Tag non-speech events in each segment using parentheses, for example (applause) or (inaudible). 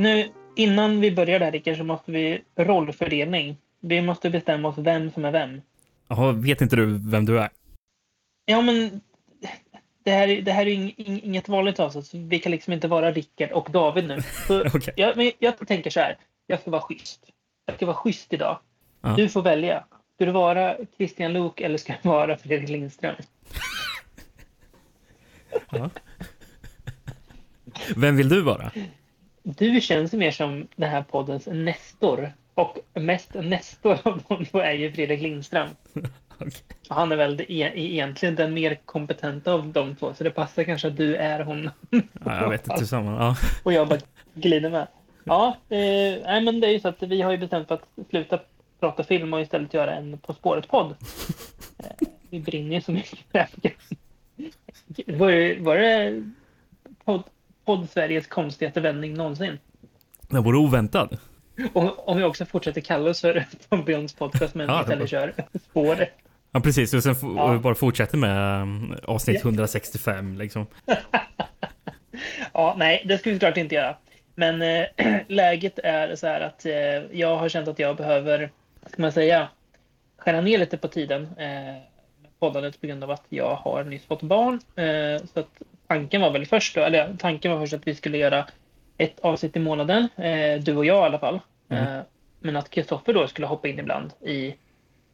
Nu innan vi börjar där Rickard så måste vi rollfördelning. Vi måste bestämma oss vem som är vem. Jaha, vet inte du vem du är? Ja, men det här, det här är ing, ing, inget vanligt avsnitt, så vi kan liksom inte vara Rickard och David nu. Så (laughs) Okej. jag, men jag tänker så här, jag ska vara schysst. Jag ska vara schysst idag. Ja. Du får välja. Ska du vara Christian Luuk eller ska du vara Fredrik Lindström? (laughs) Vem vill du vara? Du känns mer som den här poddens Nestor. Och mest Nestor av de två är ju Fredrik Lindström. (laughs) Och Han är väl e- egentligen den mer kompetenta av de två, så det passar kanske att du är hon. Ja, jag vet inte samma. Ja. (laughs) Och jag bara glider med. Ja, eh, nej, men det är ju så att vi har ju bestämt för att sluta prata film och istället göra en På spåret-podd. Eh, vi brinner ju så mycket för det här. Var, var det podd, podd Sveriges konstigaste vändning någonsin? Den vore oväntad. Och om vi också fortsätter kalla oss för (laughs) Tombions podcast men Ja, istället kör spåret. Ja, precis. Och sen Ja. bara fortsätter med um, avsnitt Ja. 165 liksom. (laughs) Ja, nej, det ska vi såklart inte göra. Men eh, (clears throat) läget är så här att eh, jag har känt att jag behöver, ska man säga, skära ner lite på tiden med poddandet på grund av att jag har nyss fått barn. Så att tanken var väl först då, eller tanken var först att vi skulle göra ett avsnitt i månaden, eh, du och jag i alla fall. Mm. Eh, men att Kristoffer då skulle hoppa in ibland i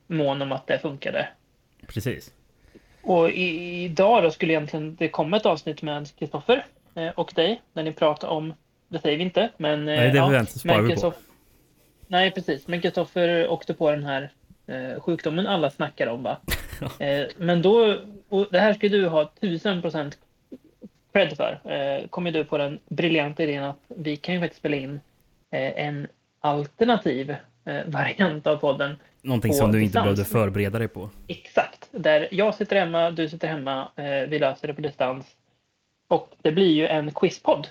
mån om att det funkade. Precis. Och i, idag då skulle egentligen det komma ett avsnitt med Kristoffer eh, och dig, där ni pratar om, det säger vi inte, men... eh, Nej, det ja, sparar vi på. Nej, precis. Men Kristoffer åkte på den här eh, sjukdomen alla snackar om, va? (laughs) eh, men då, och det här ska du ha tusen procent cred för. Eh, kom ju du på den briljanta idén att vi kan ju faktiskt spela in eh, en alternativ eh, variant av podden Någonting som du inte distans. behövde förbereda dig på. Exakt. Där jag sitter hemma, du sitter hemma, eh, vi löser det på distans. Och det blir ju en quizpodd.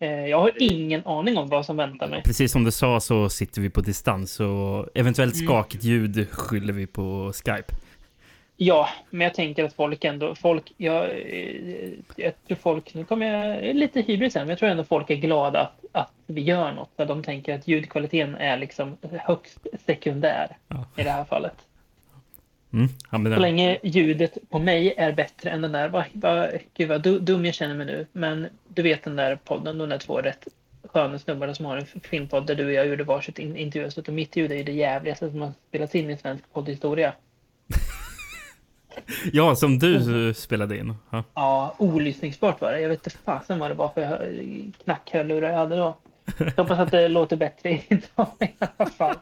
Eh, jag har ingen aning om vad som väntar mig. Precis som du sa så sitter vi på distans och eventuellt Mm. skakigt ljud skyller vi på Skype. Ja, men jag tänker att folk ändå, folk, jag, eh, jag tror folk, nu kommer jag, lite hybris här, men jag tror ändå folk är glada att, att vi gör något. De tänker att ljudkvaliteten är liksom högst sekundär Ja. i det här fallet. Mm. Ja, Så länge ljudet på mig är bättre än den där, vad, vad, gud vad du- dum jag känner mig nu, men du vet den där podden, de där två rätt sköna snubbarna som har en filmpodd där du och jag gjorde varsitt in- intervjuavsnitt och mitt ljud är ju det jävligaste som har spelats in i svensk poddhistoria. (laughs) ja, som du spelade in. Ja. Ja, olyssningsbart var det. Jag vet inte fasen vad det var för hö- knackhörlurar jag hade då. Jag hoppas att det låter bättre (laughs) idag i alla fall.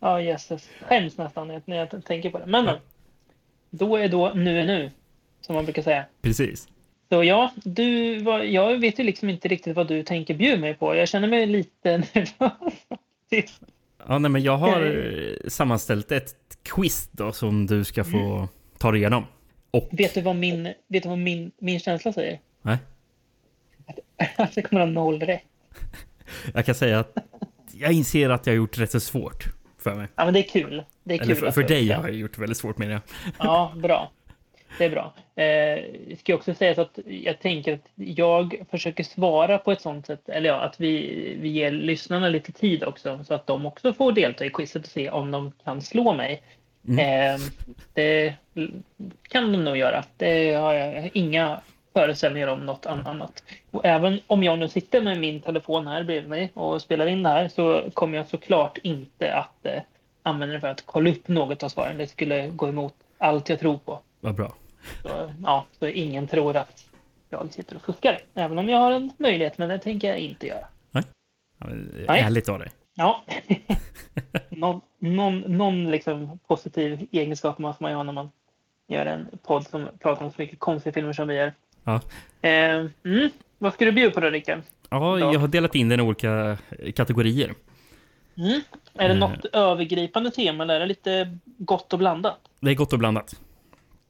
Ja, jösses. Skäms nästan när jag- tänker på det. Men, men. Då är då nu är nu, som man brukar säga. Precis. Så ja, du, jag vet ju liksom inte riktigt vad du tänker bjuda mig på. Jag känner mig lite (laughs) nervös faktiskt. Ja, nej, men jag har eh, sammanställt ett quiz då som du ska få Ta dig igenom. Och... Vet du vad min, vet du vad min, min känsla säger? Nej. Att (laughs) det kommer ha noll rätt. (laughs) Jag kan säga att jag inser att jag har gjort rätt så svårt för mig. Ja, men det är kul. Det är kul för, att för dig har jag gjort väldigt svårt menar jag. (laughs) Ja, bra. Det är bra. Eh, ska jag också säga så att jag tänker att jag försöker svara på ett sånt sätt, eller ja, att vi, vi ger lyssnarna lite tid också så att de också får delta i quizet och se om de kan slå mig. Eh, det kan de nog göra. Det har jag, inga föreställningar om något an- annat. Och även om jag nu sitter med min telefon här bredvid mig och spelar in det här så kommer jag såklart inte att eh, använda det för att kolla upp något av svaren. Det skulle gå emot allt jag tror på. Vad bra. Så, ja, så ingen tror att jag sitter och fuskar. Även om jag har en möjlighet, men det tänker jag inte göra. Ja, Nej. Ärligt av dig. Ja, (laughs) någon, någon, någon liksom positiv egenskap måste man ju ha när man gör en podd som pratar om så mycket konstiga filmer som vi gör. Ja. Eh, mm, vad ska du bjuda på då, Rickard? Ja, jag har delat in den i olika kategorier. Mm. Är det Eh. något övergripande tema eller är det lite gott och blandat? Det är gott och blandat.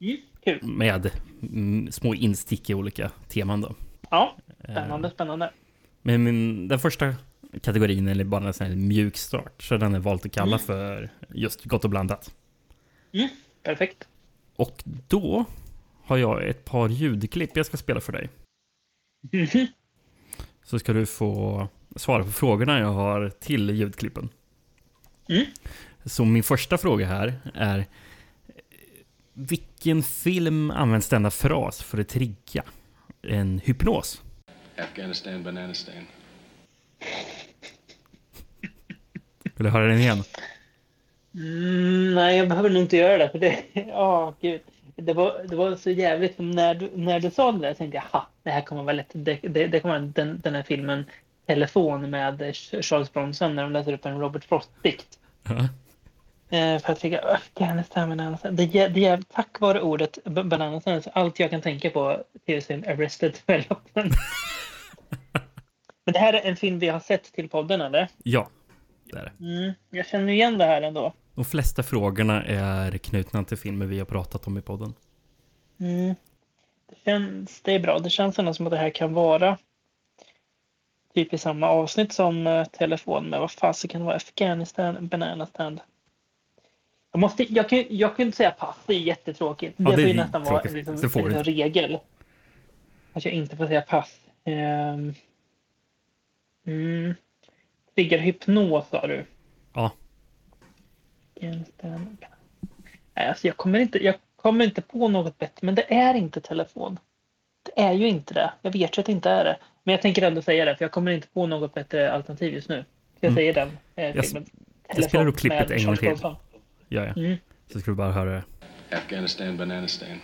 Mm. Kul. Med mm, små instick i olika teman då. Ja, spännande, spännande. Men min, den första kategorin, eller bara en sån här mjuk start, så den är valt att kalla för just gott och blandat. Mm. Perfekt. Och då har jag ett par ljudklipp jag ska spela för dig. Mhm. så ska du få svara på frågorna jag har till ljudklippen. Mm. Så min första fråga här är vilken film används denna fras för att trigga en hypnos? Afghanistan, Bananistan. Vill du höra den igen? Mm, nej, jag behöver nog inte göra det. För det, (laughs) oh, gud. Det, var, det var så jävligt. När du, när du sa det där tänkte jag, ha, det här kommer vara lätt. Det, det, det kommer vara den, den här filmen Telefon med Charles Bronson när de läser upp en Robert Frost-dikt. Eh, för att fick Afghanistan, Bananas. Det, det är tack vare ordet Bananas så allt jag kan tänka på tv-serien Arrested Development. (laughs) Men det här är en film vi har sett till podden, eller? Ja, det är det. Mm, jag känner igen det här ändå. De flesta frågorna är knutna till filmer vi har pratat om i podden. Mm. Det, känns, det är bra. Det känns ändå som att det här kan vara typ i samma avsnitt som eh, telefon. Men vad det vara? Afghanistan, Banana Stand. Jag, måste, jag, kan, jag kan inte säga pass, det är jättetråkigt. Ja, det, det får är ju nästan vara en liksom, får en regel. Att jag inte får säga pass. Um, mm. Triggar hypnos sa du? Ja, alltså jag, kommer inte, jag kommer inte på något bättre, men det är inte telefon. Det är ju inte det. Jag vet ju att det inte är det. Men jag tänker ändå säga det, för jag kommer inte på något bättre alternativ just nu. Jag Mm. säger den eh, Jag filmen. jag spelar upp klippet en gång till. Ja, ja. Mm. Så ska du bara höra det. Afghanistan, Bananistan.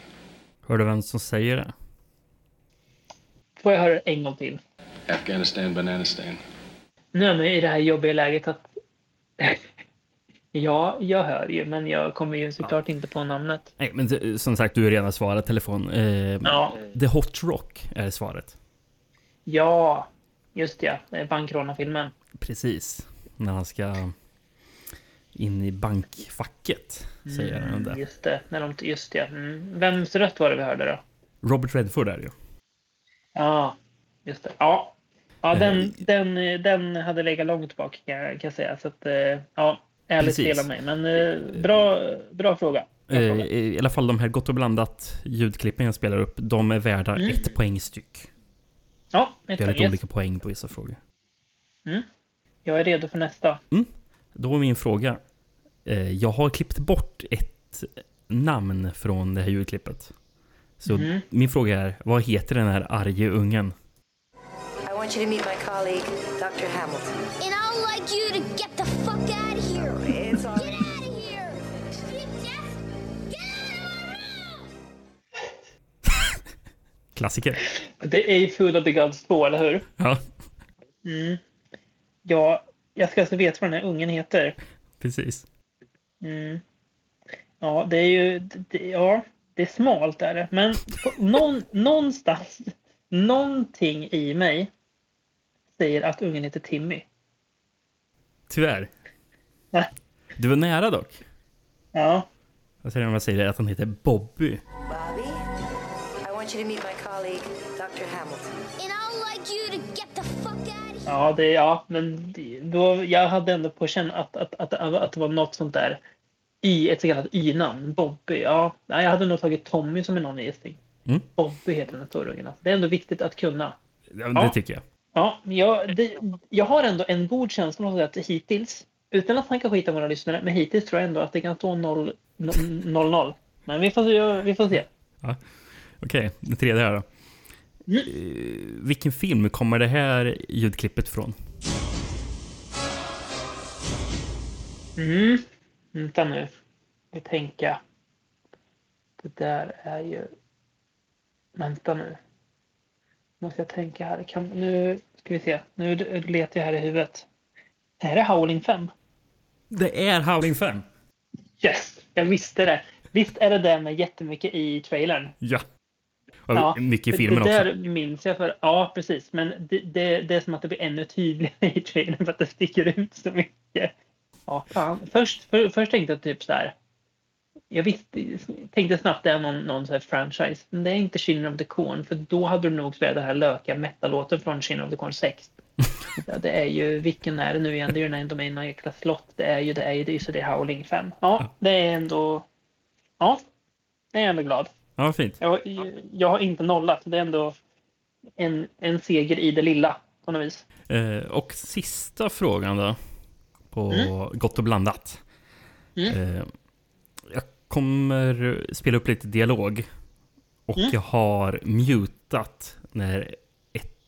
Hör du vem som säger det? Får jag höra det en gång till? Afghanistan, Bananistan. Nu är i det här jobbiga läget att (laughs) Ja, jag hör ju, men jag kommer ju såklart inte på namnet. Nej, men det- som sagt, du har redan svarat telefon. Eh, Ja, The Hot Rock är svaret. ja just ja. Det är bankrånarfilmen. Precis. När han ska in i bankfacket, säger han Mm, där. just det, när de, just det. Mm. Vems röst var det vi hörde då? Robert Redford är det ju. Ja, just det. Ja, ja Eh, den, den, den hade legat långt bak kan jag, kan jag säga. Så att, eh, ja, ärligt fel av mig. Men eh, bra, bra fråga. Bra fråga. I alla fall de här Gott och blandat ljudklippen jag spelar upp, de är värda Mm. ett poäng styck. Ja, Vi ett har poäng. lite olika poäng på vissa frågor. Jag är redo för nästa. Då är min fråga. Jag har klippt bort ett namn från det här ljudklippet. Så Mhm. min fråga är, vad heter den här arge ungen? Want you to meet my colleague, Dr. Hamilton. And I'll like you to get the fuck out of here. It's all Get out of here! Get out of! (laughs) Klassiker. Det är Food of the Gods 2, eller hur? Ja, Mm. Ja, jag ska alltså veta vad den här ungen heter. precis. Mm. Ja, det är ju... Det, ja, det är smalt är det. Men på, någon, någonstans, någonting i mig säger att ungen heter Timmy. Tyvärr. Nej. Du var nära dock. Ja, Jag säger om jag säger att han heter Bobby. Bobby. I want you to meet my colleague, Dr. Hamilton. And I'll like you to get the fuck out of here. ja, det, ja men då, jag hade ändå på känn att, att, att, att det var något sånt där i ett så kallat y-namn. Bobby. Ja, nej, jag hade nog tagit Tommy som en någon gissning. Mm. Bobby heter den stora ungen. Det är ändå viktigt att kunna. Ja, det Ja. tycker jag. Ja, jag, det, jag har ändå en god känsla av att hittills, utan att snacka skit om våra lyssnare, men hittills tror jag ändå att det kan stå 0-0. Men vi får, se- vi får se. Okej, det tredje här då. Mm. Eh, vilken film kommer det här ljudklippet från? Mm. Vänta nu. Vi tänka. Det där är ju... Vänta nu. Måste jag tänka här. Kan, nu ska vi se. Nu letar jag här i huvudet. Är det Howling 5? Det är Howling 5. Yes! Jag visste det. Visst är det det med jättemycket i trailern? Ja. Och Ja, mycket i filmen det också. där minns jag för. Ja, precis. Men det, det, det är som att det blir ännu tydligare i trailern för att det sticker ut så mycket. Ja, fan. Först, för, först tänkte jag typ så här. Jag visste, tänkte snabbt det är någon, någon så här franchise. Men det är inte Children of the Corn. För då hade du nog spelat den här löka metal-låten från Children of the Corn 6. (laughs) Ja, det är ju, vilken är det nu igen? Det är ju den här Domain jäkla slott. Det är ju det, är ju det, så det är Howling 5. Ja, det är ändå... Ja, det är jag ändå glad. Ja, fint. Jag, jag har inte nollat. Det är ändå en, en seger i det lilla. på något vis. Eh, och sista frågan då. På Gott och blandat. Mm. Eh, kommer spela upp lite dialog. Och Mm. jag har mutat när ett,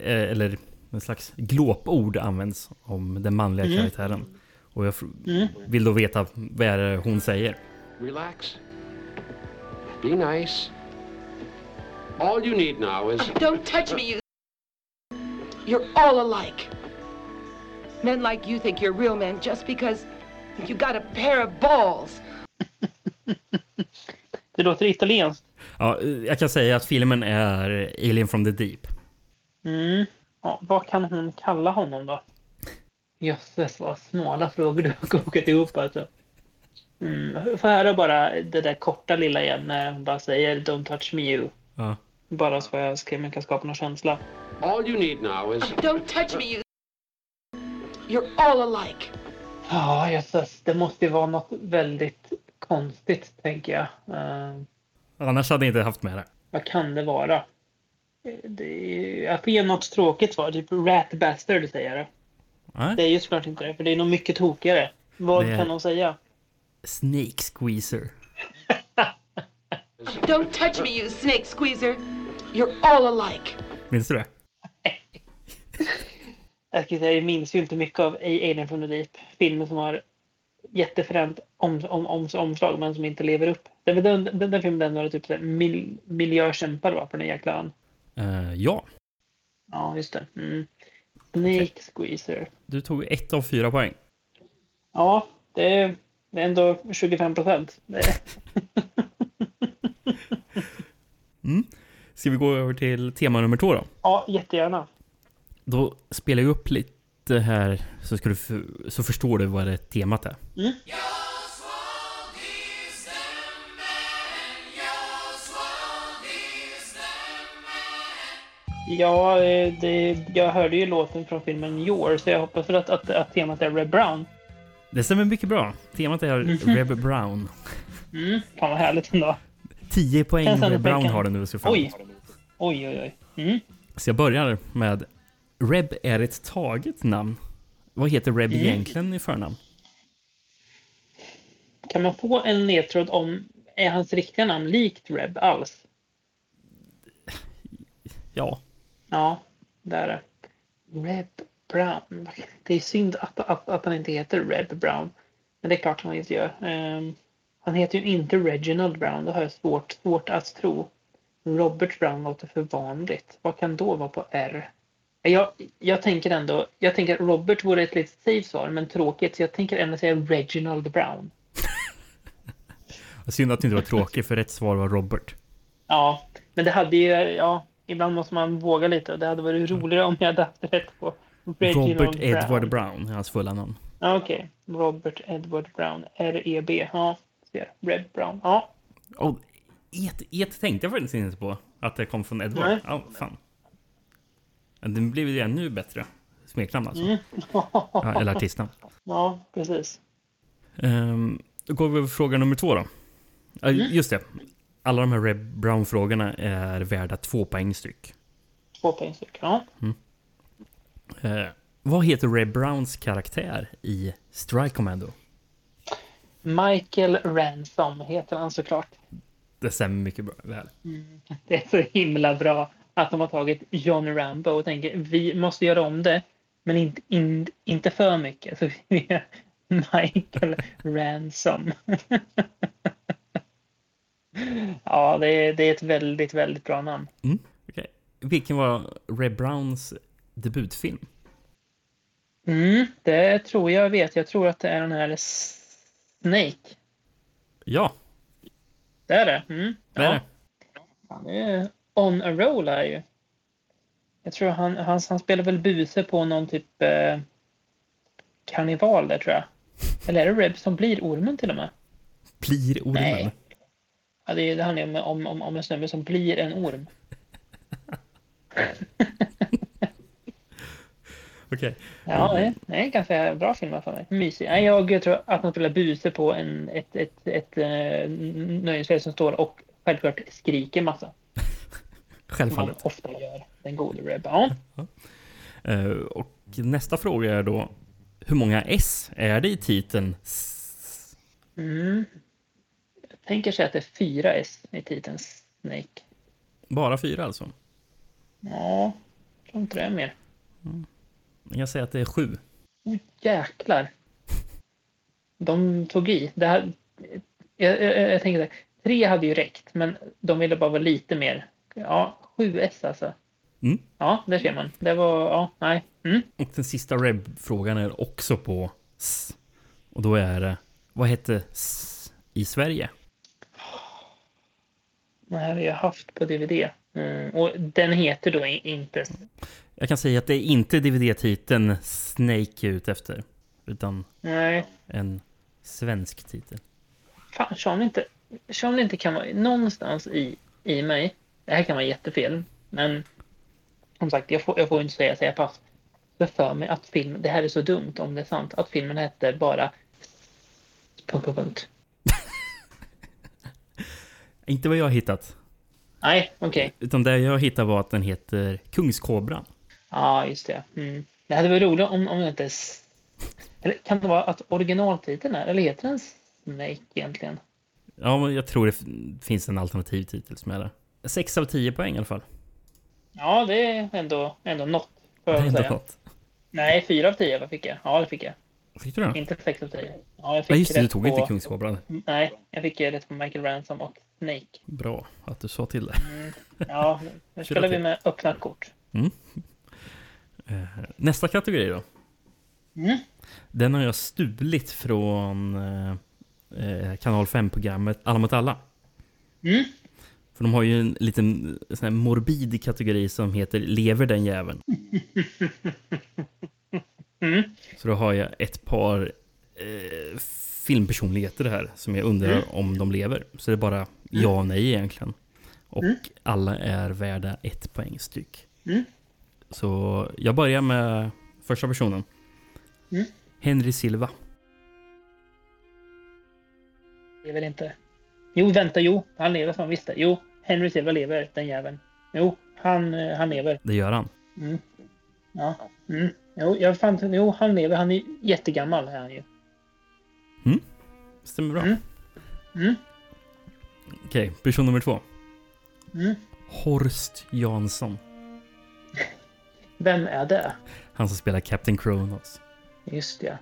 eh, eller en slags glåpord används om den manliga Mm. karaktären. Och jag Mm. vill då veta vad är det hon säger. Relax. Be nice. All you need now is. Don't touch me, you. You're all alike. Men like you think you're real men just because you got a pair of balls. Det låter italienskt. Ja, jag kan säga att filmen är Alien from the Deep. Mm. Ja, vad kan hon kalla honom då? Jösses vad smala frågor du har kokat ihop alltså. Mm. Får höra bara det där korta lilla igen när hon bara säger Don't touch me you. Ja. Bara så jag ska, man kan skapa någon känsla. All you need now is. Don't touch me, you. You're all alike. Ja, jösses. Det måste ju vara något väldigt konstigt, tänker jag. Eh, Annars hade jag inte haft med det. vad kan det vara? Det är, jag får ge något tråkigt svar. Typ Rat Bastard säger jag det. Nej. Det är ju såklart inte det, för det är nog mycket tokigare. Vad Det kan de säga? Snake Squeezer. (laughs) Don't touch me, you snake squeezer. You're all alike. Minns du det? (laughs) Jag, ska säga, jag minns ju inte mycket av Alien from the Deep. Filmen som har jättefränt om, om, om, omslag men som inte lever upp. Den, den, den, den filmen var det typ mil, miljökämpar va, på den jäkla ön. Eh, ja, Ja, just det. Mm. Snake Squeezer. du tog ett av fyra poäng. Ja, det är, det är ändå 25 procent. (laughs) Ska vi gå över till tema nummer två då? Ja, jättegärna. Då spelar jag upp lite här så, ska du så förstår du vad det temat är. Ja, eh, det, jag hörde ju låten från filmen Your, så jag hoppas väl att, att, att temat är Red Brown. Det stämmer mycket bra. Temat är Reb Brown. Mm, fan vad härligt ändå. 10 poäng Reb Brown har den nu. Så, fram. Oj! Oj, oj, oj. Mm. så jag börjar med Reb är ett taget namn. Vad heter Reb Mm. egentligen i förnamn? Kan man få en ledtråd om, är hans riktiga namn likt Reb alls? Ja, Ja, det är det. Reb Brown. Det är synd att, att, att han inte heter Reb Brown. Men det är klart han inte gör. Ehm, han heter ju inte Reginald Brown. Det har jag svårt, svårt att tro. Robert Brown låter för vanligt. Vad kan då vara på R? Jag, jag tänker ändå, jag tänker att Robert vore ett lite safe svar, men tråkigt. Så jag tänker ändå säga Reginald Brown. (laughs) synd att du inte var tråkig för rätt svar var Robert. Ja, men det hade ju, ja, ibland måste man våga lite. Det hade varit roligare om jag hade haft rätt på Reginald Robert Brown. Edward Brown är hans fulla namn. Ja, Okej, Robert Edward Brown, R-E-B. Ja, ser. Red Brown. Ja, Och et, et tänkte jag faktiskt inte på. Att det kom från Edward. Nej. Ja, fan. Den blev ju ännu bättre. Smeknamn alltså. Mm. (laughs) Ja, eller artistnamn. ja precis. Um, då går vi över fråga nummer två då. Mm. Just det. Alla de här Reb Brown-frågorna är värda två poäng styck. Två poäng styck. Ja. Eh, vad heter Reb Browns karaktär i Strike Commando? Michael Ransom heter han såklart. Det stämmer mycket bra, väl. Det är så himla bra att de har tagit John Rambo och tänker vi måste göra om det, men inte, in, inte för mycket. Så vi är Michael Ransom. (laughs) ja, det är, det är ett väldigt, väldigt bra namn. Okej. Vilken var Reb Browns debutfilm? Mm, det tror jag vet. Jag tror att det är den här Snake. Ja, Det är det. Mm. det är det. Han är on a roll här ju. Jag tror han, han, han spelar väl buse på någon typ eh, karneval där tror jag. Eller är det Reb som blir ormen till och med? Blir ormen? Nej. Ja, det, är- det handlar ju om, om, om en snubbe som blir en orm. (laughs) Okej. Ja, det, det är en ganska bra film för mig. Mysig. Nej, jag tror att han spelar buse på en, ett, ett, ett, eh, nöjesfält som står och självklart skriker massa. Man Självfallet. ofta gör. Den gode Reb. Ja. (laughs) Eh, och nästa fråga är då, hur många S är det i titeln? Mm. Jag tänker säga att det är fyra S i titeln Snake. Bara fyra alltså? Ja, jag tror inte det är mer. Jag kan säga att det är sju. Oh, jäklar. De tog i. Det här, jag, jag, jag tänker så här, tre hade ju räckt, men de ville bara vara lite mer. Ja, 7S alltså. Mm. Ja, där ser man. Det var, ja, nej. Mm. Och den sista Reb-frågan är också på S. Och då är det, vad hette S i Sverige? Det här har jag haft på DVD. Mm. Och den heter då inte... Jag kan säga att det är inte DVD-titeln Snake är ute efter. Utan Nej, en svensk titel. fan, Sean inte, Sean inte kan vara någonstans i, i mig. Det här kan vara jättefel, men som sagt, jag får, jag får inte säga, säga pass. Jag för mig att film, det här är så dumt om det är sant, att filmen hette bara punkt, punkt, punkt. (laughs) Inte vad jag har hittat. Nej, okej. Utan det jag hittade var att den heter Kungskobran. Ja, just det. Mm. Det hade varit roligt om, om det inte... Eller kan det vara att originaltiteln är, eller heter den Snake egentligen? Ja, men jag tror det finns en alternativ titel som är det. 6 av 10 poäng i alla fall. Ja, det är ändå, ändå något, får jag ändå säga. något. Nej, fyra av tio vad fick jag. Ja, det fick jag. Fick du det? Inte sex av tio. Ja, jag fick Ja, just det. Du tog på... inte Kungskobran. Nej, jag fick rätt på Michael Ransom och Snake. Bra att du sa till det. Ja, nu (laughs) spelar vi med öppna kort. Eh, Nästa kategori då. Mm. Den har jag stulit från eh, eh, kanal 5-programmet Alla mot alla. Mm. För de har ju en liten sån här morbid kategori som heter Lever den jäveln? Mm. Så då har jag ett par eh, filmpersonligheter här som jag undrar Mm. om de lever. Så det är bara ja och nej egentligen. Och Mm. alla är värda ett poäng styck. Mm. Så jag börjar med första personen. Mm. Henry Silva. Lever inte. Jo, vänta, jo. Han lever fan visst det. Jo, Henry Silva lever, den jäveln. Jo, han, eh, han lever. Det gör han. Mm. Ja. Mm. Jo, jag fann, jo, han lever. Han är jättegammal är han ju. Stämmer bra. Mm. Mm. Okej, person nummer två. Mm. Horst Jansson. Vem är det? Han som spelar Captain Kronos. Just det.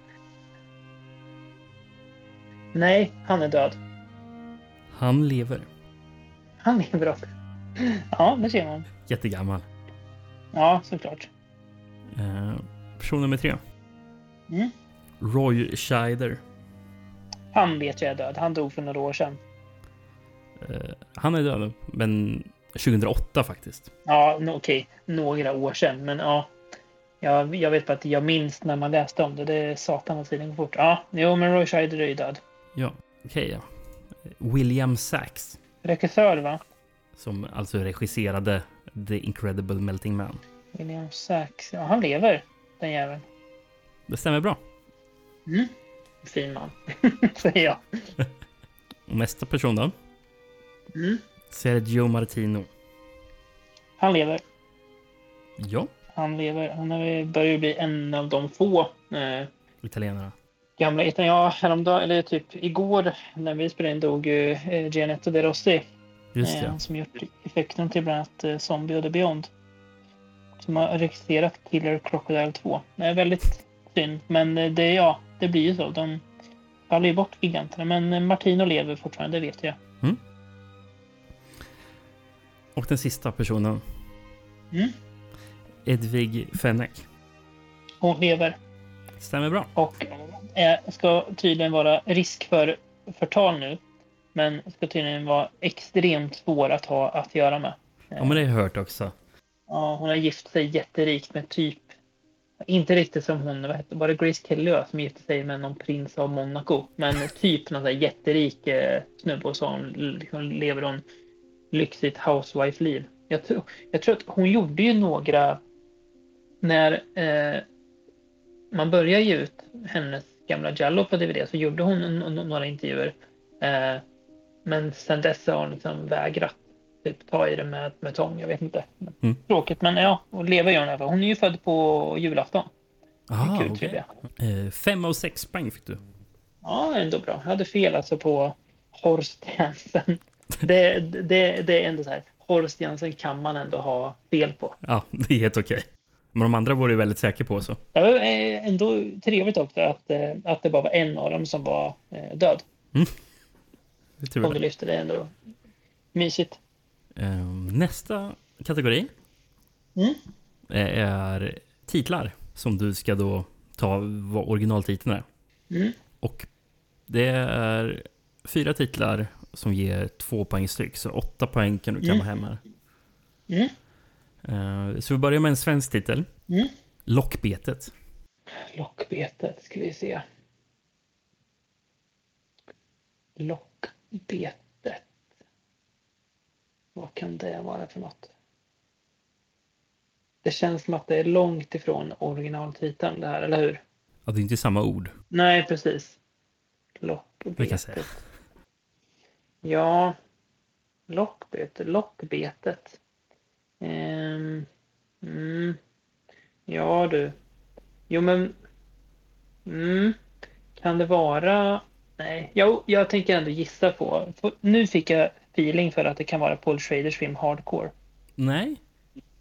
Nej, han är död. Han lever. Han lever också. Ja, det ser man. Jättegammal. Ja, såklart. Eh, person nummer tre. Mm. Roy Scheider. Han vet jag är död. Han dog för några år sedan. Eh, han är död, men 2008 faktiskt. Ja, no, okej. Några år sedan, men ja. Jag, jag vet bara att jag minns när man läste om det. Det är satan vad tiden går fort. Ja, jo, men Roy Scheider är ju död. Ja, okej ja. William Sachs. Regissör, va? Som alltså regisserade The Incredible Melting Man. William Sachs. Ja, han lever, den jäveln. Det stämmer bra. Mm. Fin man, (laughs) säger jag. Och nästa person då? Mm. Sergio Martino. Han lever. Ja, Han lever. Han börjar ju bli en av de få eh, italienarna. Gamla ettan. Ja, häromdagen, eller typ igår när vi spelade in dog ju eh, Gianetto De Rossi. Just eh, det. han som gjort effekten till bland annat eh, Zombie och The Beyond. Som har regisserat Killer Crocodile 2. Det är väldigt synd, men eh, det, ja, det blir ju så. De faller ju bort giganterna. Men eh, Martino lever fortfarande, det vet jag. Och den sista personen. Mm. Edvig Fennek. Hon lever Stämmer bra. och eh, ska tydligen vara risk för förtal nu. Men ska tydligen vara extremt svår att ha att göra med. Ja, men det har jag hört också. Ja, hon har gift sig jätterikt med typ, inte riktigt som hon, vad hette, var det Grace Kelly som gifte sig med någon prins av Monaco? Men typ någon sån jätterik eh, snubbe och så hon, liksom, lever hon lyxigt housewife-liv. Jag, tror- jag tror att hon gjorde ju några, när eh, man började ge ut hennes gamla Jallo på DVD så gjorde hon några intervjuer. Eh, men sen dess har hon liksom vägrat typ ta i det med, med tång. Jag vet inte. Mm. Tråkigt, men ja. Och leva gör hon i alla fall. Hon är ju född på julafton. Aha, Kul trivia. Eh, fem av sex poäng fick du. Ja, ändå bra. Jag hade fel alltså på Horst Jensen. Det, det, det är ändå så här. Horst Jensen kan man ändå ha fel på. Ja, det är helt okej. Men de andra var du väldigt säker på så. Det var eh, ändå trevligt också att, eh, att det bara var en av dem som var eh, död. Det är tur Om du det. lyfter det ändå mysigt. Eh, nästa kategori Mm. är titlar som du ska då ta vad originaltiteln är. Mm. Och det är fyra titlar som ger två poäng styck. Så åtta poäng kan du kamma hem här. Mm. Eh, Så vi börjar med en svensk titel. Mm. Lockbetet. Lockbetet ska vi se. Lockbetet. Vad kan det vara för något? Det känns som att det är långt ifrån originaltiteln det här, eller hur? Ja, det är inte samma ord. Nej, precis. Vi kan Lockbetet. säga. Ja, lockbetet, lockbetet. Ehm, mm, ja du. Jo men. Mm, kan det vara? Nej, jo, jag tänker ändå gissa på. Nu fick jag feeling för att det kan vara Paul Schraders film Hardcore. Nej,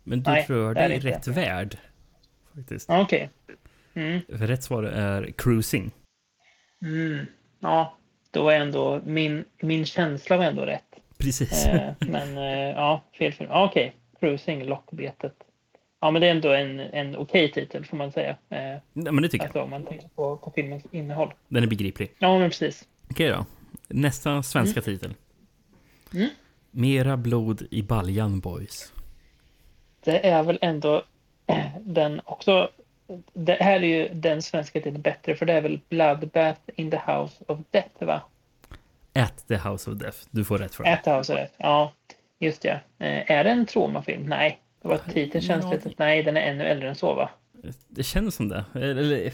men du Nej, tror det är inte. rätt värld. Faktiskt. Ja, Okej. Mm, För rätt svar är cruising. mm, ja, då är ändå min, min känsla var ändå rätt. Precis. Eh, men eh, ja, fel film. Ja, Okej, Cruising, Lockbetet. Ja, men det är ändå en, en okej titel får man säga. Eh, Nej, men det tycker jag. alltså om man tänker på, på filmens innehåll. Den är begriplig. Ja, men precis. Okej då. Nästa svenska titel. Mm. Mera blod i baljan boys. Det är väl ändå eh, den också. Det här är ju den svenska titeln bättre för det är väl Bloodbath in the House of Death va? At the House of Death. Du får rätt för det. At the House of Death. Ja, just det. Eh, är det en traumafilm? Nej. Det var titeln känns Ja. lite... Nej, den är ännu äldre än så va? Det känns som det. Eller,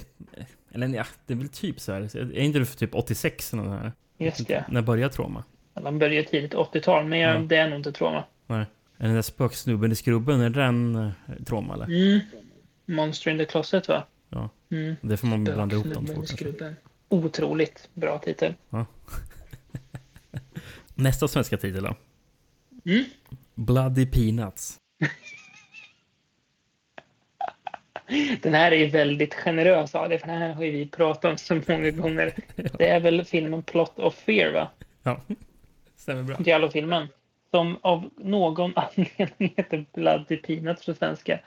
eller ja, det är väl typ så här. Är inte du för typ 86 eller något här? Just det. När började trauma? De började tidigt 80-tal, men jag, Ja. det är nog inte trauma. Nej. Är den där spöksnubben i skrubben, är den eh, trauma eller? Mm. Monster in the Closet va? Ja. Mm. Det får man blanda ihop de två kanske. Otroligt bra titel. (laughs) Nästa svenska titel då? Mm. Bloody Peanuts. (laughs) Den här är ju väldigt generös av det, för den här har ju vi pratat om så många gånger. (laughs) Det är väl filmen Plot of Fear va? Ja, (laughs) stämmer bra. Giallo-filmen. Som av någon anledning heter Bloody Peanuts på svenska.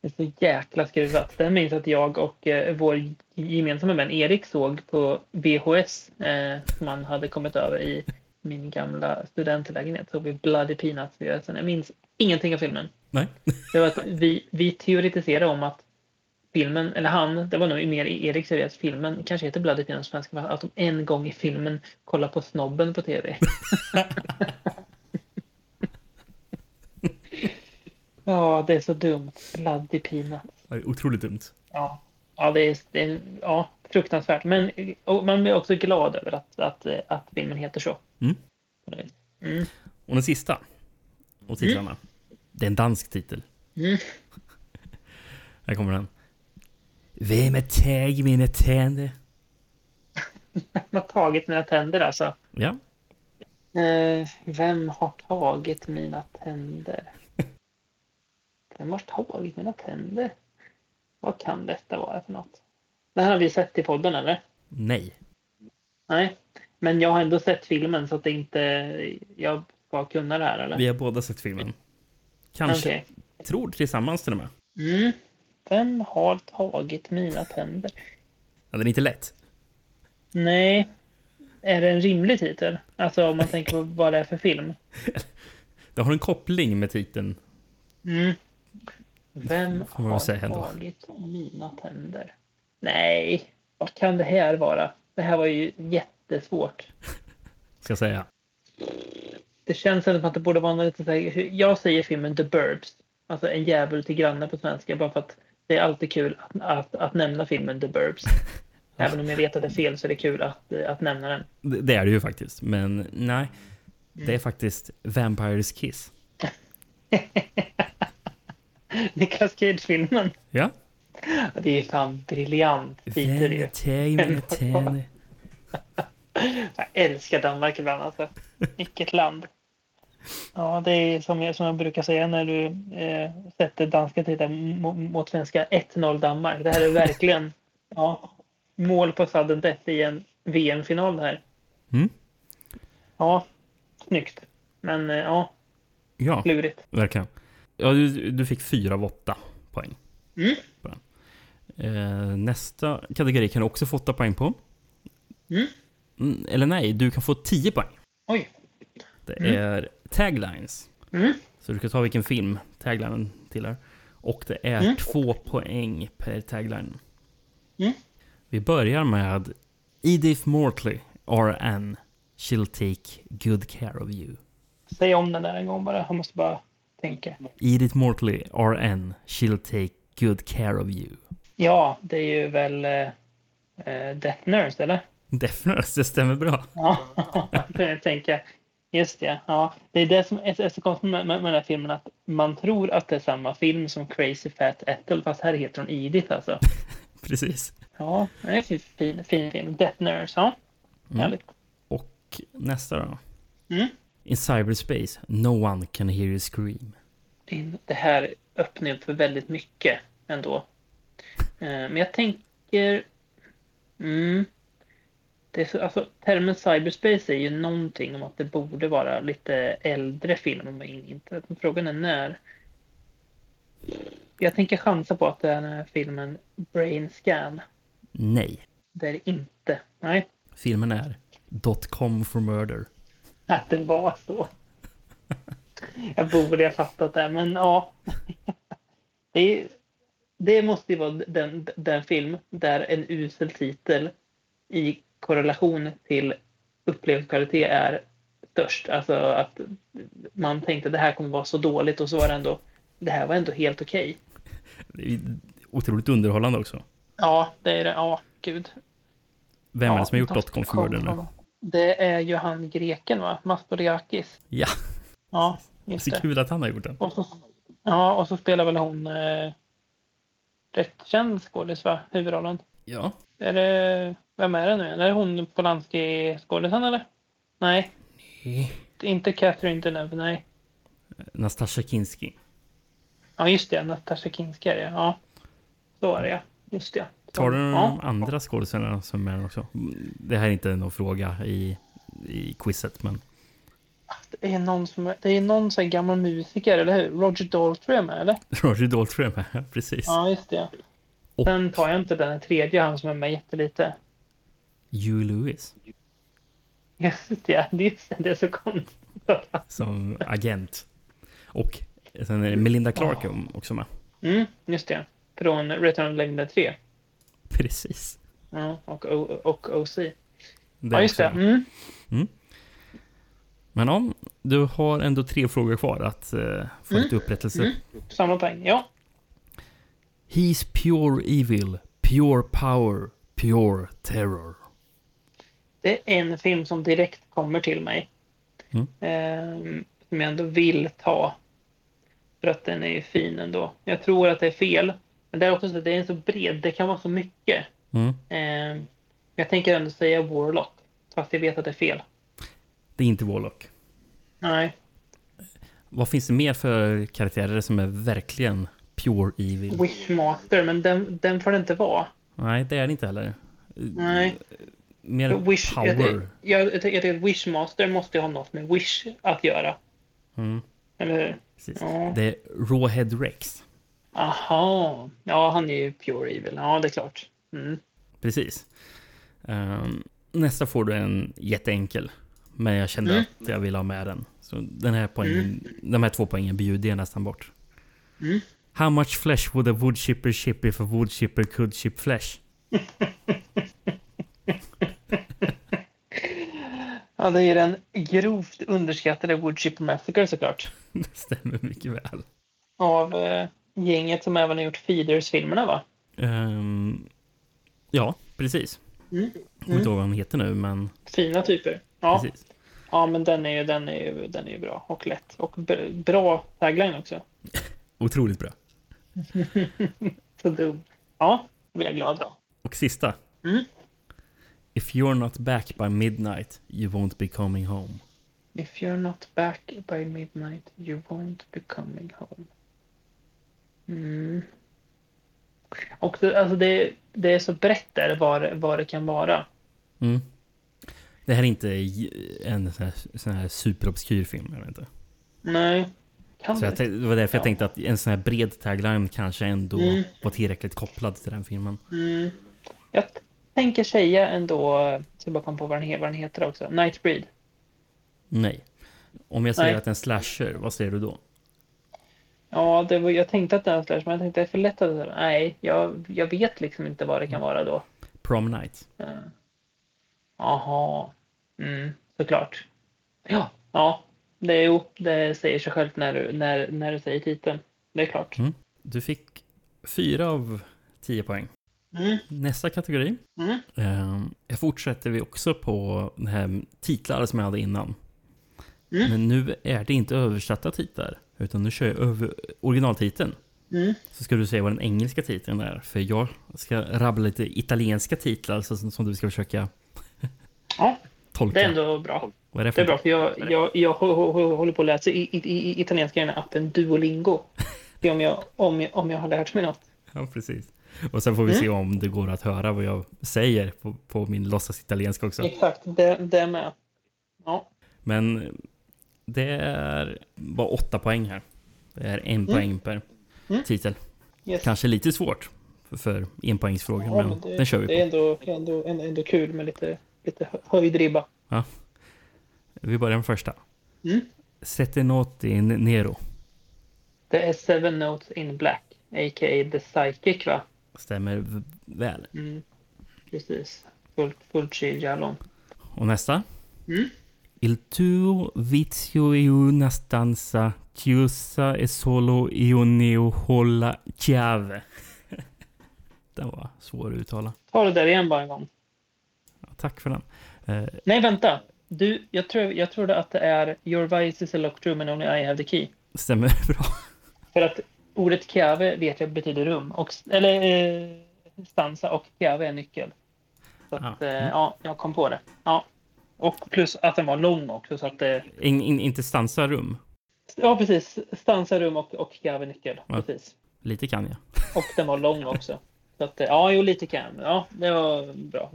Det är så jäkla skruvat. Den minns att jag och eh, vår gemensamma vän Erik såg på VHS eh, som han hade kommit över i min gamla studentlägenhet. Så vi Bloody Peanuts VHS. Jag minns ingenting av filmen. Nej. (laughs) Det var att vi, vi teoretiserade om att filmen, eller han, det var nog mer Erik att filmen kanske heter Bloody Peanuts på svenska, att de en gång i filmen kollar på snobben på tv. (laughs) Ja, det är så dumt. Bloody Peanuts. Det är otroligt dumt. Ja, ja det är, det är ja, fruktansvärt. Men och man blir också glad över att, att, att filmen heter så. Mm. Mm. Och den sista. Och titlarna. Det är en dansk titel. Mm. (laughs) Här kommer den. Vem är tag mina tänder? (laughs) Vem har tagit mina tänder alltså? Ja, Eh, vem har tagit mina tänder? (laughs) Vem har tagit mina tänder? Vad kan detta vara för något? Det här har vi sett i podden eller? nej. Nej. Men jag har ändå sett filmen så att det inte jag ska kunna det här eller? Vi har båda sett filmen. Kanske. Okej. Tror tillsammans till och med. Mm. Vem har tagit mina tänder? Ja, den är inte lätt. Nej. Är det en rimlig titel? Alltså om man tänker på (laughs) vad det är för film. Det har en koppling med titeln. Mm. Vem har tagit mina tänder? Nej, vad kan det här vara? Det här var ju jättesvårt. Ska jag säga. Det känns som att det borde vara något lite så här, Jag säger filmen The Burbs. Alltså en djävul till granne på svenska. Bara för att det är alltid kul att, att, att nämna filmen The Burbs. (laughs) Även om jag vet att det är fel så är det kul att, att nämna den. Det det är det ju faktiskt. Men nej. Det är faktiskt Vampires Kiss. (laughs) Nicolas Cage-filmen. Ja. Det är fan briljant titel ju. (laughs) Vampire Jag älskar Danmark ibland alltså. Vilket land. Ja, det är som jag, som jag brukar säga när du eh, sätter danska titlar mot, svenska 1-0 Danmark. Det här är verkligen ja, mål på sudden death i en VM-final här. Mm. Ja, snyggt. Men eh, ja, Ja, klurigt. verkligen. Ja, du, du fick fyra av åtta poäng. Mm. Eh, nästa kategori kan du också få åtta poäng på. Mm. Mm, Eller nej, du kan få 10 poäng. Oj. Det Mm. är taglines. Mm. Så du kan ta vilken film taglinen tillhör. Och det är Mm. två poäng per tagline. Mm. Vi börjar med Edith Mortley, RN. She'll take good care of you. Säg om den där en gång bara. Jag måste bara tänka. Edith Mortley, RN. She'll take good care of you. Ja, det är ju väl eh, eh, Death Nurse, eller? Definitivt, det stämmer bra. Ja, (laughs) jag tänker. Just det. Ja, det är det som är så konstigt med, med, med den här filmen. Att man tror att det är samma film som Crazy Fat Ethel. Fast här heter hon Edith alltså. (laughs) Precis. Ja, det är en fin, fin, fin film. Death Nurse, ja. Mm. Härligt. Och nästa då. Mm. In cyberspace, no one can hear you scream. Det här öppnar upp för väldigt mycket ändå. Eh, Men jag tänker... Mm, det är så, alltså, termen cyberspace är ju någonting om att det borde vara lite äldre film om inte. Men frågan är när. Jag tänker chansa på att det är den här filmen Brain Scan. Nej. Det är det inte. Nej, Filmen är .com for murder. att det var så. (laughs) Jag borde ha fattat det, men ja. (laughs) Det, är, det måste ju vara den, den film där en usel titel i korrelation till upplevelseskvalitet är störst. Alltså att man tänkte det här kommer vara så dåligt och så var det ändå. Det här var ändå helt okej. Är otroligt underhållande också. Ja, det är det. Ja, gud. Vem är det som har gjort murder nu? Det är ju han greken va? Mastoriakis. Ja, Ja, just så det. kul att han har gjort den. Och så, ja, och så spelar väl hon eh, rätt känd skådis va? Huvudrollen. Ja. Är det, vem är det nu? Är det hon Polanski-skådisen eller? Nej, är inte Catherine Deneuve, nej. Nastasja Kinski. Ja, just det. Natasha Kinski är det, ja. Så är det, ja. Just det. Tar du de ja. andra skådespelarna som är med också? Det här är inte någon fråga i, i quizet, men Det är någon som det är någon sån gammal musiker, eller hur? Roger Daltrey är med, eller? (laughs) Roger Daltrey är med. (laughs) Precis. Ja, just det. Och Sen tar jag inte den tredje, han som är med jättelite. Huey Lewis Just det, det är, det är så konstigt. som agent. Och sen är det Melinda Clark också med. Mm, just det. Från Return of Dead 3. Precis. Ja, och, O- och OC. Det Ja, just det. också. Mm. Men om du har ändå tre frågor kvar att uh, få Mm. lite upprättelse. Mm. Samma poäng, ja. He's pure evil, pure power, pure terror. Det är en film som direkt kommer till mig. Mm. Ehm, som jag ändå vill ta. För att den är ju fin ändå. Jag tror att det är fel. Men det är också så att det är så bred. Det kan vara så mycket. Mm. Ehm, jag tänker ändå säga Warlock. Fast jag vet att det är fel. Det är inte Warlock. Nej. Vad finns det mer för karaktärer som är verkligen pure evil? Wishmaster, men den, den får det inte vara. Nej, det är det inte heller. Nej. Mer Wish, power. jag, jag, jag tycker att Wishmaster måste ha något med Wish att göra. Mm, Eller hur? precis. Ja. Det är Rawhead Rex. Aha. Ja, han är ju pure evil. Ja, det är klart. Mm. Precis. Ehm, nästa får du en jätteenkel. Men jag kände Mm. att jag ville ha med den. Så den här poängen, de här två poängen bjuder jag nästan bort. Mm. How much flesh would a woodchipper ship if a woodchipper could ship flesh? (laughs) Ja, det är den grovt underskattade Woodchipper Massacre såklart. (laughs) Det stämmer mycket väl. Av eh, gänget som även har gjort Feeders-filmerna va? Ehm, ja, precis. Mm. Jag kommer inte ihåg vad han heter nu, men Fina typer. Ja. precis. Ja, men den är ju, den är ju, den är ju bra och lätt. Och bra tagline också. (laughs) Otroligt bra. (laughs) Så dum. Ja, då blir jag glad då. Och sista. Mm. If you're not back by midnight, you won't be coming home. If you're not back by midnight you won't be coming home. Mm. Och det, alltså det, det är så brett där vad, det- vad det kan vara. Mm. Det här är inte en sån här, sån här superobskyr film, jag vet inte. Nej. Kan Så jag, det? var därför jag Ja. tänkte att en sån här bred tagline kanske ändå Mm. var tillräckligt kopplad till den filmen. Mm. Jag tänker säga ändå, ska bara komma på vad den, vad den heter också. Nightbreed. Nej. Om jag säger Nej. att det är en slasher, vad säger du då? Ja, det var, jag tänkte att det var en slash, men jag tänkte att det är för lätt att. Nej, jag, jag vet liksom inte vad det kan vara då. Prom Night. Jaha. Mm, såklart. Ja, ja. Det, är, jo, det säger sig självt när du, när, när du säger titeln. Det är klart. Mm. Du fick fyra av tio poäng. Mm. Nästa kategori. Mm. Eh, jag fortsätter vi också på den här titlar som jag hade innan. Mm. Men nu är det inte översatta titlar, utan nu kör jag över originaltiteln. Mm. Så ska du säga vad den engelska titeln är, för jag ska rabbla lite italienska titlar så, som du ska försöka Ja, tolka. det är ändå bra. Vad är det Det är bra, för jag, jag, jag hå- hå- hå- håller på att läsa i, i, i italienska den här appen Duolingo. (laughs) Se om jag, om, jag, om jag har lärt mig något. Ja, precis. Och sen får vi Mm. se om det går att höra vad jag säger på, på min låtsas italienska också. Exakt, det, det med. Ja. Men det är bara åtta poäng här. Det är en poäng per Mm. titel. Yes. Kanske lite svårt för, enpoängsfrågor, Ja, men men det, den kör vi det är på. ändå, ändå, ändå, ändå kul med lite, lite hö- höjd ribba. Vi börjar med första. Mm. Sette noti in nero. Det är Seven Notes in Black, a.k.a. The Psychic va? Stämmer väl. Mm. Precis. Fullt, fullt giallo. Och nästa. Mm. Il tuo vizio è una stanza chiusa e solo io ne ho la chiave. (laughs) Den var svår att uttala. Ta det där igen bara en gång. Tack för den. Eh, Nej, vänta. Du, jag, tror, jag trodde att det är Your vice is a locked room and only I have the key. stämmer (laughs) bra. För att ordet chiave vet jag betyder rum. Och, eller eh, stansa och chiave är nyckel. Så att, Ja. eh, ja, jag kom på det. Ja. Och plus att den var lång också. Så att, eh, In, in, inte stansa rum. ja, precis. Stansa, rum och, och chiave nyckel. Ja. Precis. Lite kan jag. Och den var lång också. Så att, eh, ja, jo, lite kan. Ja, det var bra.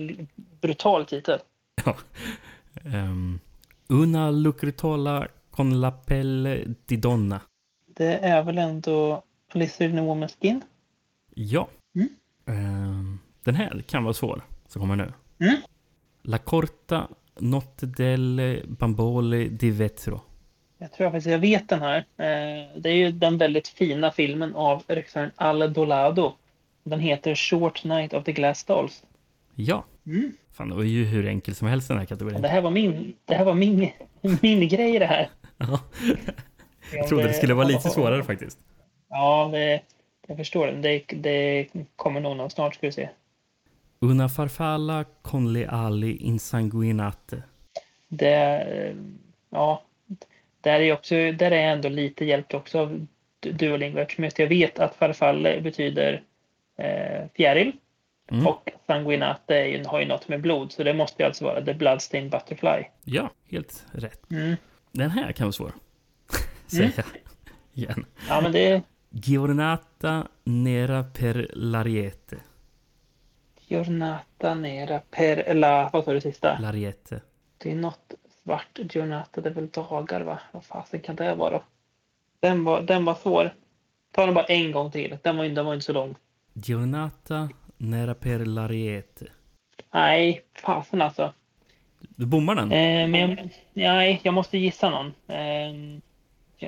Brutal titel. Ja. Ehm, una lucritola con la pelle di donna. Det är väl ändå Lizard in Woman's Skin? Ja. Mm. Ehm, den här kan vara svår, som kommer nu. Mm. La corta notte delle bambole di vetro. Jag tror faktiskt jag vet den här. Eh, Det är ju den väldigt fina filmen av regissören Al Dolado. Den heter Short Night of the Glass Dolls. Ja. Mm. Fan, det var ju hur enkelt som helst den här kategorin. Det här var min, det här var min, min grej det här. (laughs) Ja. Jag trodde det skulle vara lite svårare faktiskt. Ja, det, jag förstår det. det. Det kommer nog någon snart ska vi se. Una farfalla con le ali insanguinate. Det, eh, ja, där är, också, där är jag ändå lite hjälpt också av Du- Duolingo eftersom jag vet att farfalle betyder eh, fjäril Mm. och sanguinate har ju något med blod så det måste ju alltså vara the bloodstained butterfly. Ja, helt rätt. Mm. Den här kan vara svår. (laughs) Mm. Säga igen. Ja, men det Giornata nera per l'ariete. Giornata nera per la, vad sa du sista? L'ariete. Det är något svart Giornata, det är väl dagar va? Vad fasen kan det vara då? Den var, den var svår. Ta den bara en gång till. Den var, den var inte så lång. Giornata nera per l'ariete. Nej, fasen alltså. Du bommar den? Eh, men jag, nej, jag måste gissa någon. Eh,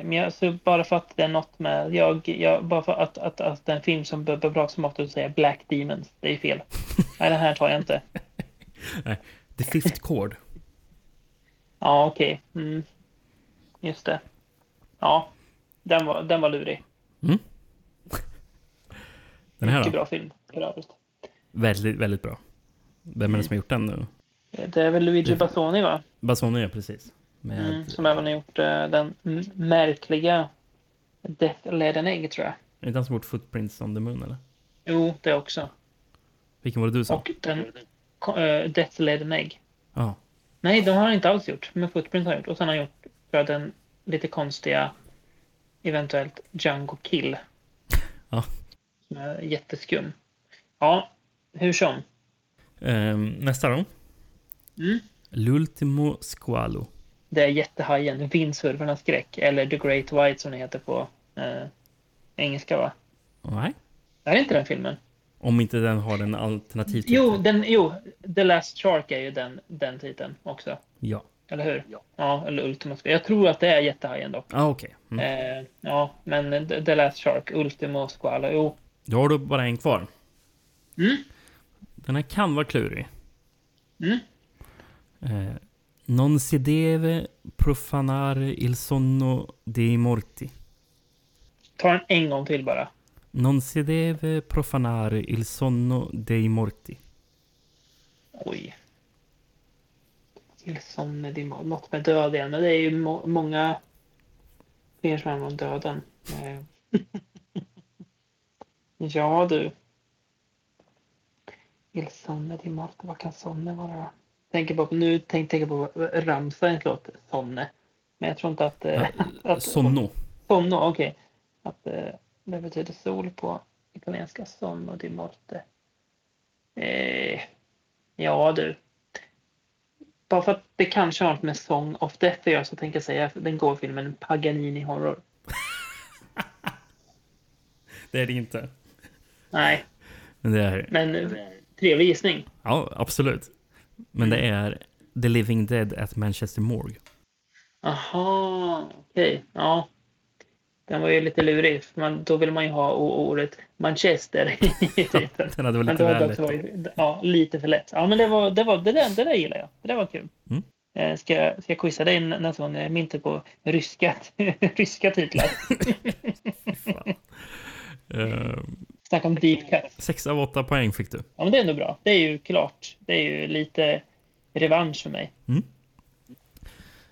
men jag, så bara för att det är något med... Jag, jag, bara för att, att, att det är en film som bör bra som måste säga Black Demons. Det är fel. Nej, den här tar jag inte. (laughs) The fifth chord. Ja, okej. Mm. Just det. Ja, den var, den var lurig. Mm. Den här Mycket då? bra film. för övrigt. Väldigt, väldigt bra. Vem är det som har gjort den nu? Det är väl Luigi Bassoni va? Bassoni, ja precis. Med, Mm, som även har gjort eh, den märkliga Death Led an Egg tror jag. Är det den som gjort Footprints on the Moon eller? Jo, det också. Vilken var det du sa? Och den eh, Death Led an Egg. Ja. Nej, de har han inte alls gjort. Men Footprint har han gjort. Och sen har han gjort för den lite konstiga eventuellt Django Kill. (laughs) Ja. Är jätteskum. Ja, hur som. Ehm, nästa då. Mm. L'ultimo squalo. Det är jättehajen, Vindsurfarnas skräck. Eller The Great White som det heter på eh, engelska va? Nej. Det är inte den filmen. Om inte den har en alternativ titel. Jo, den, jo, The Last Shark är ju den, den titeln också. Ja. Eller hur? Ja. eller Ultima. Jag tror att det är jättehajen dock. Ah, okej. Mm. Eh, ja, men The The Last Shark, Ultimo Squalo. Jo. Då har du bara en kvar. Mm. Den här kan vara klurig. Mm. Eh, non si deve profanare il sonno dei morti. Ta den en gång till bara. Non si deve profanare il sonno dei morti. Oj. Tillstånd med din Något med död igen. Men det är ju må många fler som handlar om döden. (laughs) Eh. ja du. Il sonne di morte. Vad kan sonne vara då? Tänker på, nu tänk, tänker på Rammsteins låt Sonne. Men jag tror inte att... Eh, att Sonno. Sonno, okej. Att eh, det betyder sol på italienska. Sonno di morte. Eh, ja du. Bara för att det kanske har något med Song of Death att göra så tänker jag säga den går filmen Paganini Horror. (laughs) Det är det inte. Nej, Men det är... men eh, trevlig gissning. Ja, absolut. Men det är The Living Dead at Manchester Morgue. Aha, okej. Ja. Den var ju lite lurig. Man, då vill man ju ha ordet Manchester (laughs) i titeln. Den hade väl lite väl lätt. varit, ja, lite för lätt. Ja, men det var, det var, det där, det där gillar jag. Det där var kul. Mm. Eh, Ska, jag- ska jag quizza dig nästa gång? Jag inte på ryska, (laughs) ryska titlar. (laughs) Eh, Snacka om deep cut. sex av åtta poäng fick du. Ja, men det är ändå bra. Det är ju klart. Det är ju lite revansch för mig. Mm.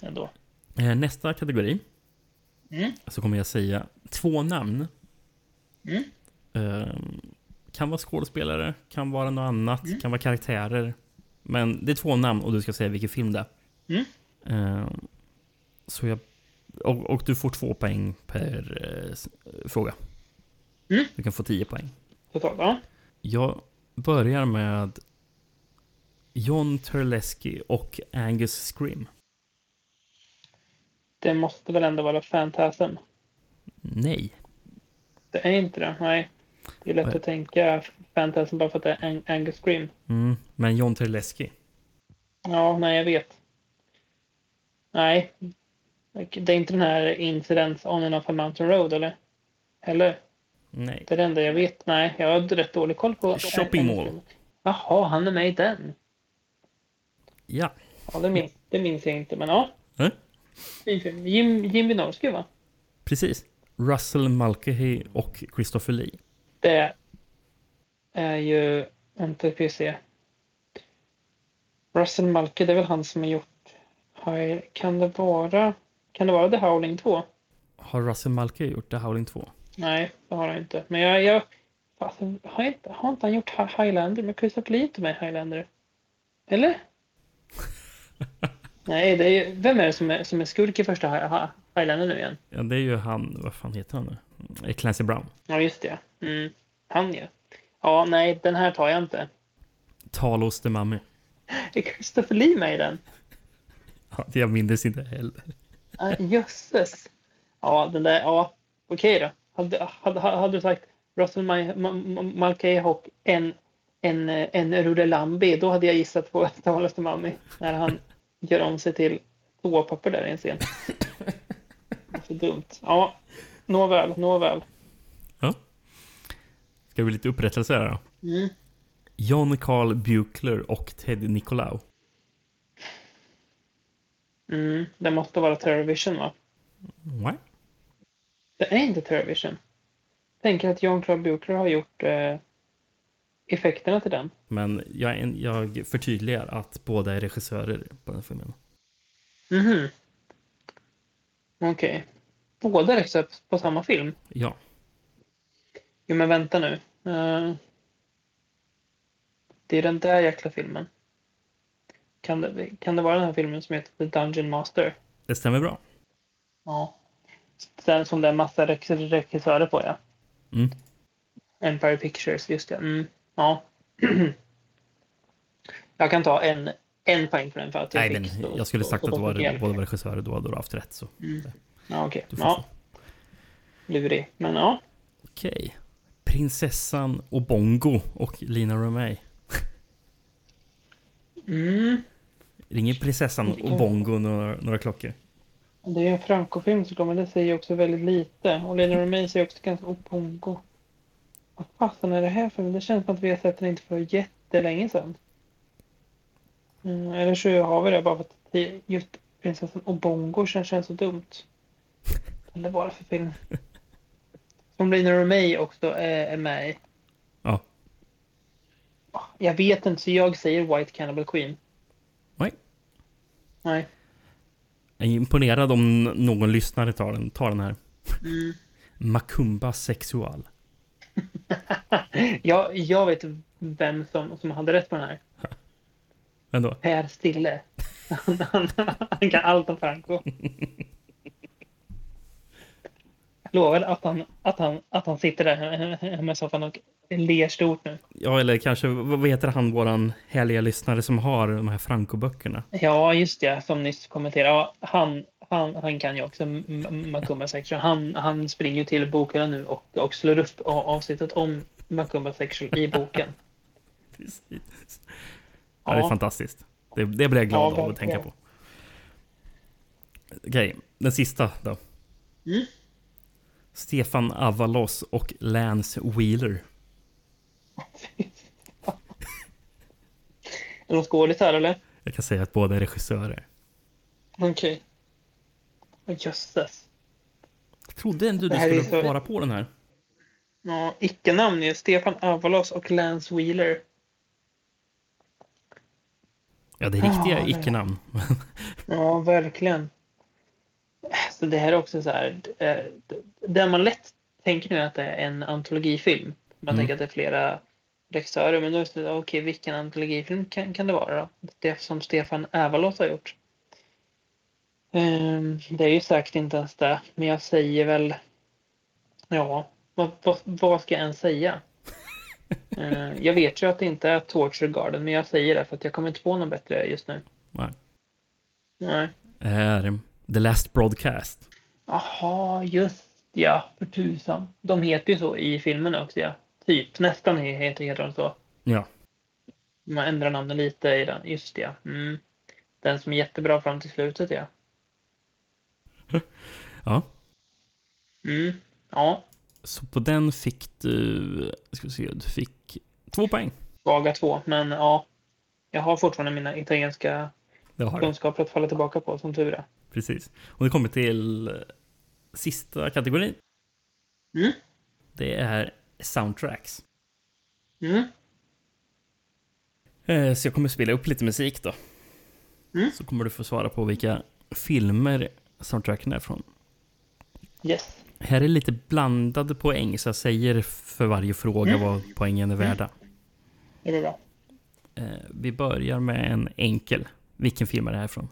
Ändå. Eh, nästa kategori. Mm. Så kommer jag säga två namn. Mm. Eh, kan vara skådespelare, kan vara något annat, Mm. kan vara karaktärer. Men det är två namn och du ska säga vilken film det är. Eh, så jag, och, och du får två poäng per s- fråga. Mm. Du kan få tio poäng. Totalt, ja. Jag börjar med John Terlesky och Angus Scrim. Det måste väl ändå vara Fantasm? Nej. Det är inte det. Nej. Det är lätt Nej. att tänka Fantasm bara för att det är Ang- Angus Scream. Mm, men John Terlesky. Ja, nej, jag vet. Nej. Det är inte den här Incidents on and off a mountain road, eller? Eller? Nej. Det är det enda jag vet. Nej, jag har rätt dålig koll på... Shopping Mall. Jaha, han är med i den. Ja. Ja, det minns, det minns jag inte, men ja. Film. Jim, Jim Wynorski, va? Precis. Russell Mulcahy och Christopher Lee. Det är ju... Vänta, vi se. Russell Mulcahy, det är väl han som har gjort... Kan det vara... Kan det vara The Howling 2? Har Russell Mulcahy gjort The Howling 2? Nej, det har han inte. Men jag... jag fasen, har, inte, har inte han gjort Hi- Highlander? Men Christopher Lee är inte med i Highlander. Eller? (laughs) Nej, det är. Vem är det som är, som är skurk i första Hi- Hi- Highlander nu igen? Ja, det är ju han, vad fan heter han nu? Clancy Brown. Ja, just det. Mm. Han ju. Ja, nej, den här tar jag inte. Talos the Mummy. (laughs) Är Christopher Lee med i den? Ja, jag minns inte heller. Ah, jösses. Ja, den där, ja, okej då. Hade, hade, hade du sagt Russell Ma- Ma- Ma- Mulcahy och en, en, en rulle Lambi, då hade jag gissat på Talas Mami när han gör om sig till toapapper där i en scen. Det är Så dumt. Ja, nåväl, nåväl. Ja. Ska det bli lite upprättelse här då? Mm. John Carl Buechler och Ted Nicolau. Mm, det måste vara Terrorvision va? Nej. Det är inte Terrorvision. Tänker att John Claude Buechler har gjort eh, effekterna till den. Men jag, jag förtydligar att båda är regissörer på den filmen. Mhm. Okej. Båda regisserar på samma film? Ja. Jo, men vänta nu. Eh, det är den där jäkla filmen. Kan det, kan det vara den här filmen som heter The Dungeon Master? Det stämmer bra. Ja. Den som det är massa reg- regissörer på, ja. Mm. Empire Pictures, just det. Mm. Ja. (clears throat) jag kan ta en, en poäng för den för att jag Nej, men fick så- jag skulle sagt så att du var båda var. Då hade du haft rätt. Så. Ja, okej. Får Ja, lurig. Men ja. Okej. Prinsessan och Bongo och Lina Romay. Mm. Ringer prinsessan och Bongo några, några klockor? Det är en Franco-film såklart, men det säger också väldigt lite. Och Lena Romay säger också ganska opongo. Vad fasen är det här för Det känns som att vi har sett den inte för jättelänge sedan. Mm, eller så har vi det bara för att just prinsessan Obongo känns, känns så dumt. Eller vad det för film? Som Lena Romay också är, är med i. Ja. Jag vet inte, så jag säger White Cannibal Queen. Nej. Nej. Jag är imponerad om någon lyssnare tar den, tar den här. Mm. Macumba sexual. (laughs) Jag, jag vet vem som, som hade rätt på den här. Ändå. Per Stille. (laughs) Han kan allt om Franco. (laughs) Lovar att han, att han, att han sitter där i soffan och ler stort nu. Ja, eller kanske, vad heter han, våran härliga lyssnare som har de här Franco-böckerna? Ja, just det, som nyss kommenterade. Ja, han, han, han kan ju också Macumba Sexual. Han, han springer ju till bokhyllan nu och, och slår upp avsnittet om Macumba Sexual i boken. (laughs) Precis. Ja, det är Ja. fantastiskt. Det, det blir jag glad Ja, av att tänka på. Okej, den sista då. Mm. Stefan Avalos och Lance Wheeler. (laughs) Är de skådisar eller? Jag kan säga att båda är regissörer. Okej. Okay. Jösses. Jag trodde ändå du Det här är skulle så- vara på den här. Ja, icke-namn ju. Stefan Avalos och Lance Wheeler. Ja, det är riktiga det- icke-namn. (laughs) Ja, verkligen. Så det här är också så här. eh, Där man lätt tänker nu att det är en antologifilm. Man Mm. tänker att det är flera regissörer. Men då är det okej, vilken antologifilm kan, kan det vara då? Det som Stefan Avalos har gjort. Ehm, det är ju säkert inte ens det. Men jag säger väl. Ja, vad, vad, vad ska jag ens säga? (laughs) Eh, jag vet ju att det inte är Torture Garden, men jag säger det för att jag kommer inte på något bättre just nu. Nej. Nej. Är The Last Broadcast. Jaha, just ja, för tusan. De heter ju så i filmen också, ja. Typ, nästan he- heter, heter de så. Ja. Man ändrar namnen lite i den, just ja. Mm. Den som är jättebra fram till slutet, ja. (laughs) Ja. Mm. Ja, Så på den fick du... Ska vi se, du fick två poäng. svaga två, men ja. Jag har fortfarande mina italienska kunskaper att falla tillbaka på, som tur är. Precis. Och det kommer till eh, sista kategorin. Mm. Det är soundtracks. Mm. Eh, Så jag kommer spela upp lite musik då. Mm. Så kommer du få svara på vilka filmer soundtracken är från. Yes. Här är lite blandade poäng, så jag säger för varje fråga vad poängen är värda. Det blir bra. Eh, Vi börjar med en enkel. Vilken film är det här från?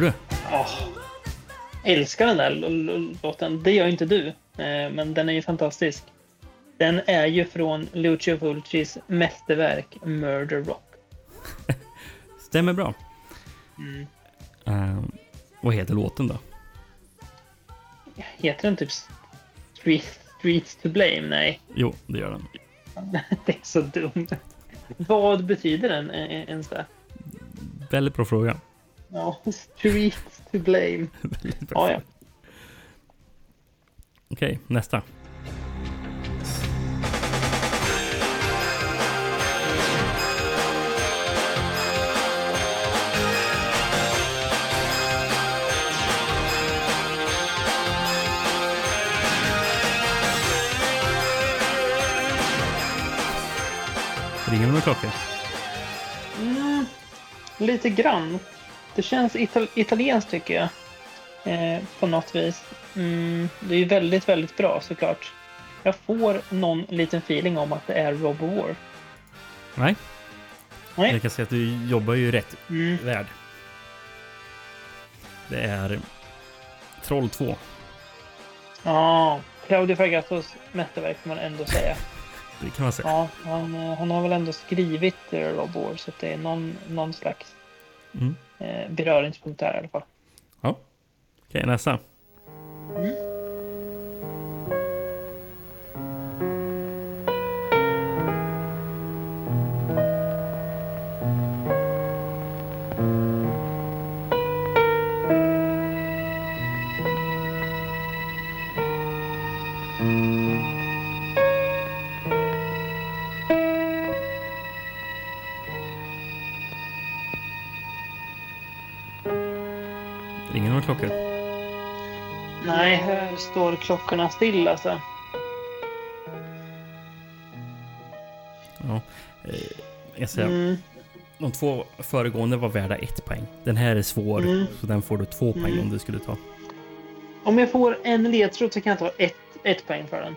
Säger du? Åh. Älskar den där låten. Det gör inte du. Eh, Men den är ju fantastisk. Den är ju från Lucio Fulcis mästerverk Murder Rock. (laughs) Stämmer bra. Mm. Eh, vad heter låten då? Heter den typ Street, Streets to Blame? Nej, Jo, det gör den. (laughs) det är så dumt. Vad betyder den eh, ens det? Väldigt bra fråga. Ja, streets to blame. (laughs) ja, ja. Okej, nästa. Ringer det någon klocka? Mm, lite grann. Det känns ital italienskt tycker jag. Eh, på något vis. Mm, det är ju väldigt, väldigt bra såklart. Jag får någon liten feeling om att det är Rob War. Nej. Nej. Jag kan säga att du jobbar ju rätt Mm. värld. Det är Troll 2. Ja, Claudio Fragatos mästerverk får man ändå säga. (laughs) Det kan man säga. Ja, han, eh, han har väl ändå skrivit Rob War så det är någon, någon slags Mm. Eh, beröringspunkt där i alla fall. Ja. Okej, nästa. Ringer några klockor? Nej, här står klockorna still alltså. Ja. Eh, Jag säger, Mm. de två föregående var värda ett poäng. Den här är svår, Mm. så den får du två poäng Mm. om du skulle ta. Om jag får en ledtråd så kan jag ta ett, ett poäng för den.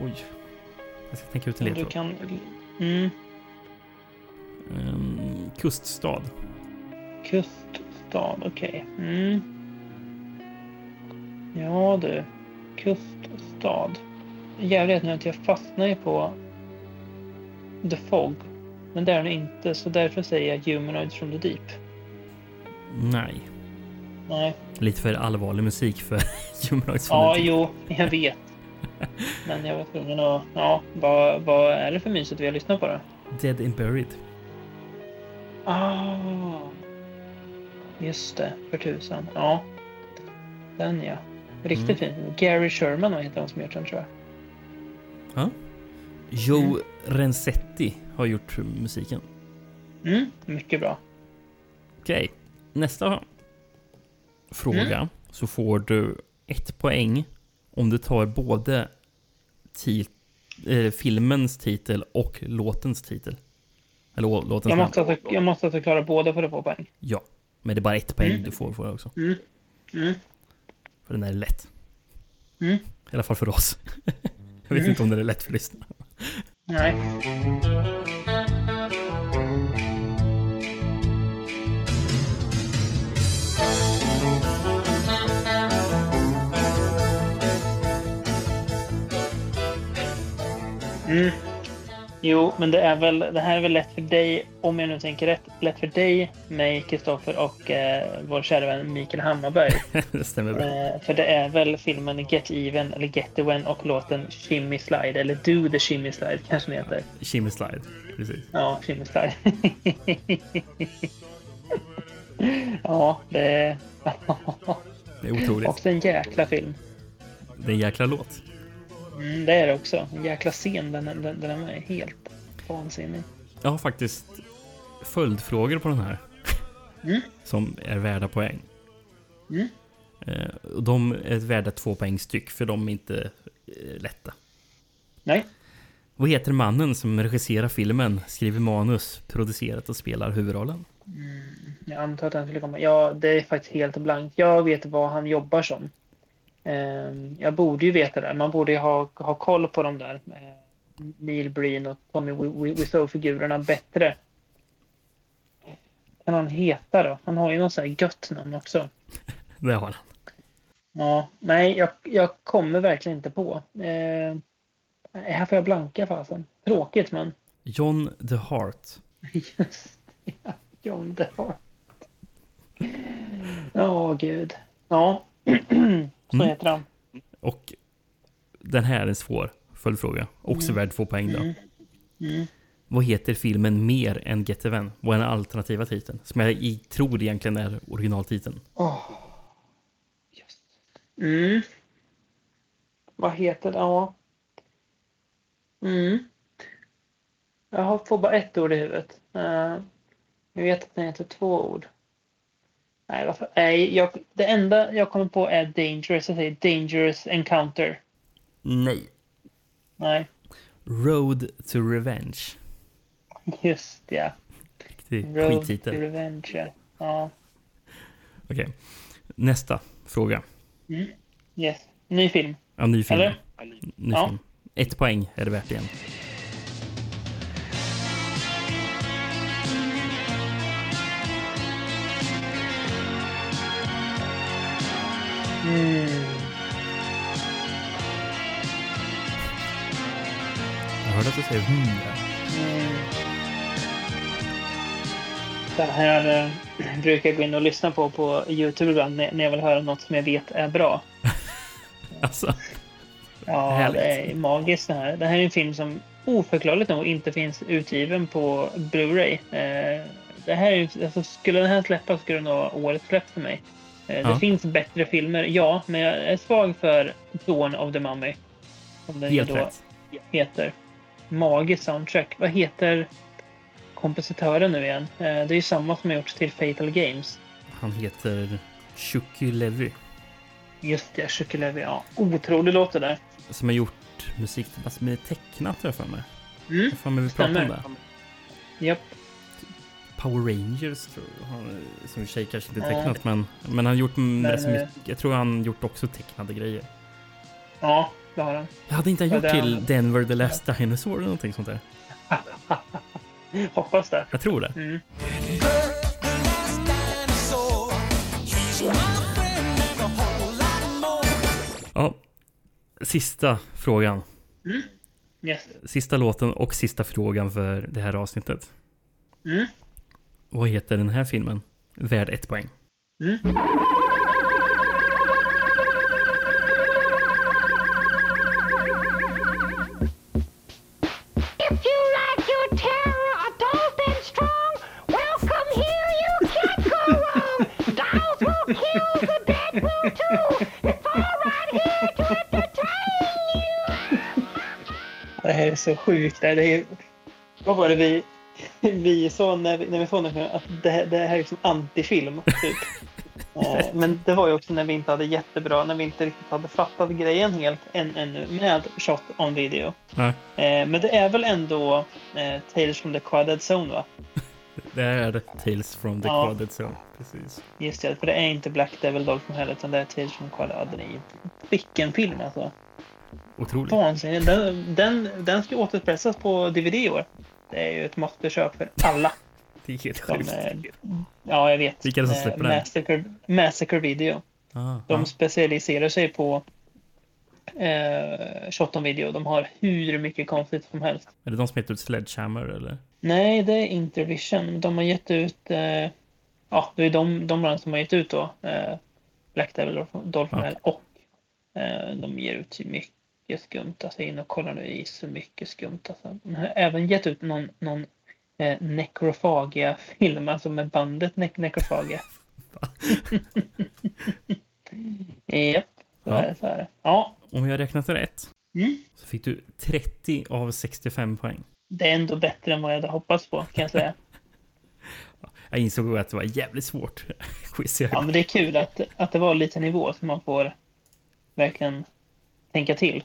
Oj. Jag ska tänka ut en Om Du ledtråd. kan... Mm. Um, kuststad. Kuststad, okej. Mm. Ja du. Kuststad. Jävligt nu att jag fastnar ju på The Fog. Men det är den inte, så därför säger jag Humanoids from the Deep. Nej. Nej. Lite för allvarlig musik för (laughs) Humanoids from Ja, the Deep. jo, jag vet. (laughs) Men jag var tvungen att... Ja, vad, vad är det för mysigt vi har lyssnat på då? Dead and Buried. Ah, just det, för tusan. Ja, den ja. Riktigt fin. Gary Sherman vad heter han som gjort den tror jag. Ja. Joe Renzetti har gjort musiken. Mm, mycket bra. Okej, nästa fråga Mm. så får du ett poäng om du tar både tit- eh, filmens titel och låtens titel. Eller låtens Jag namn. måste, alltså, jag måste alltså klara båda för att få poäng. Ja, men det är bara ett poäng Mm. du får för det också. Mm. Mm. För den är lätt. Mm. I alla fall för oss. (laughs) Jag vet Mm. inte om den är lätt för lyssnarna. Nej. Mm. Jo, men det är väl, det här är väl lätt för dig, om jag nu tänker rätt, lätt för dig, mig, Kristoffer och eh, vår kära vän Mikael Hammarberg. (laughs) det stämmer bra. Eh, för det är väl filmen Get Even eller Get Even och låten Shimmy Slide eller Do the Shimmy Slide kanske den heter. Shimmy Slide. Precis. Ja, Shimmy Slide. (laughs) ja, det är Det är otroligt. (laughs) också en jäkla film. Det är en jäkla låt. Mm, det är det också. En jäkla scen. Den, den, den är helt vansinnig. Jag har faktiskt följdfrågor på den här. Mm. (laughs) Som är värda poäng. Mm. Eh, och de är värda två poäng styck för de är inte eh, lätta. Nej. Vad heter mannen som regisserar filmen, skriver manus, producerat och spelar huvudrollen? Jag antar att den skulle komma. Ja, det är faktiskt helt blankt. Jag vet vad han jobbar som. Ehm, Jag borde ju veta det. Man borde ju ha, ha koll på de där. eh, Neil Breen och Tommy Wiseau-figurerna bättre. Kan han heta då? Han har ju något så här gött namn också. Det har han. Ja, nej, jag, jag kommer verkligen inte på. Eh, här får jag blanka fasen. Tråkigt, men John the Heart. (laughs) just ja, John DeHart. Ja, gud. Ja, (clears throat) så Mm. heter han. Och den här är en svår följdfråga. Också värd två poäng då. Mm. Mm. Vad heter filmen mer än Get Even? Vad är den alternativa titeln? Som jag i, tror egentligen är originaltiteln. Just. Mm. Vad heter det? Ja. Mm. Jag har- får bara ett ord i huvudet. Uh, jag vet att den heter två ord. Nej, varför? Nej jag, det enda jag kommer på är Dangerous. Jag säger Dangerous Encounter. Nej. Nej. Road to Revenge. Just ja. Road to. Revenge. ja. Ja. Okej. Nästa fråga. Yes. Ny film. Ja, ny film. Eller? Ny Ja. film. Ett poäng är det värt igen. Mm. Jag hörde att du säger hundra. Mm. Det här eh, (clears throat) brukar jag gå in och lyssna på på Youtube ibland när jag vill höra något som jag vet är bra. (laughs) Alltså, Ja, Härligt. det är magiskt det här. Det här är en film som oförklarligt nog inte finns utgiven på Blu-ray. Eh, det här är, alltså, skulle den här släppas skulle den vara årets släpp för mig. Eh, Ja. Det finns bättre filmer, ja, men jag är svag för Dawn of the Mummy. Som den helt då rätt. heter. Magisk soundtrack. Vad heter kompositören nu igen? Eh, det är ju samma som har gjorts till Fatal Games. Han heter Chucky Levy. Just det, Chucky Levy. Ja, otrolig låt det där. Som har gjort musik till massor med tecknat har jag för mig. Mm, Vad fan är vi pratar om det? Japp. Power Rangers tror jag. Han, som sig kanske inte tecknat men, men han har gjort men, rätt så eh, mycket. Jag tror han gjort också tecknade grejer. Ja, det har han. Jag hade inte han gjort har till. Denver the Last Dinosaur eller någonting sånt där? (laughs) Hoppas det. Jag tror det. Mm. Ja. Sista frågan. Yes. Sista låten och sista frågan för det här avsnittet. Mm. Vad heter den här filmen? Värd ett poäng. Mm. If you like your terror adult and strong, welcome here, you can't go wrong. Dolls will kill, the dead will too. It's all right here to entertain you. Det här är så sjukt. Det är, vad var det vi, (laughs) vi sa när vi, när vi såg den filmen? Att det, det här är liksom antifilm. Typ. (laughs) Eh, Men det var ju också när vi inte hade jättebra, när vi inte riktigt hade fattat grejen helt än, ännu med shot on video. Ja, Eh, Men det är väl ändå eh, Tales from the Quaded Zone va? (laughs) det är Tales from the Ja. Quaded Zone. Precis. Just det, för det är inte Black Devil Dog from Hell utan det är Tales from är ju... Vilken film alltså. Otroligt. Vansinnigt. Den, den, den ska återpressas på DVD i år. Det är ju ett måste-köp för alla. (laughs) Det är helt sjukt. eh, ja, jag vet. Vilka är det som Eh, släpper den? Massacre, Massacre Video. Ah, De ah. specialiserar sig på eh, shot on video. De har hur mycket konstigt som helst. Är det de som heter ut Sledgehammer eller? Nej, det är Intervision. De har gett ut... Eh, ja, det är de, de som har gett ut då. Eh, Black Devil och Dolphin Okej. Hell. Och eh, de ger ut så mycket skumt. Alltså in och kolla nu i så mycket skumt. Alltså. De har även gett ut någon, någon eh, Necrophagia-film. Alltså med bandet ne- Necrophagia. (laughs) Japp, så Ja. är det. Så är det. Ja, Om jag räknat rätt Mm. så fick du 30 av 65 poäng. det är ändå bättre än vad jag hade hoppats på kan jag säga. (laughs) Jag insåg att det var jävligt svårt (laughs) quiz. Ja, men det är kul att, att det var lite nivå så man får verkligen tänka till.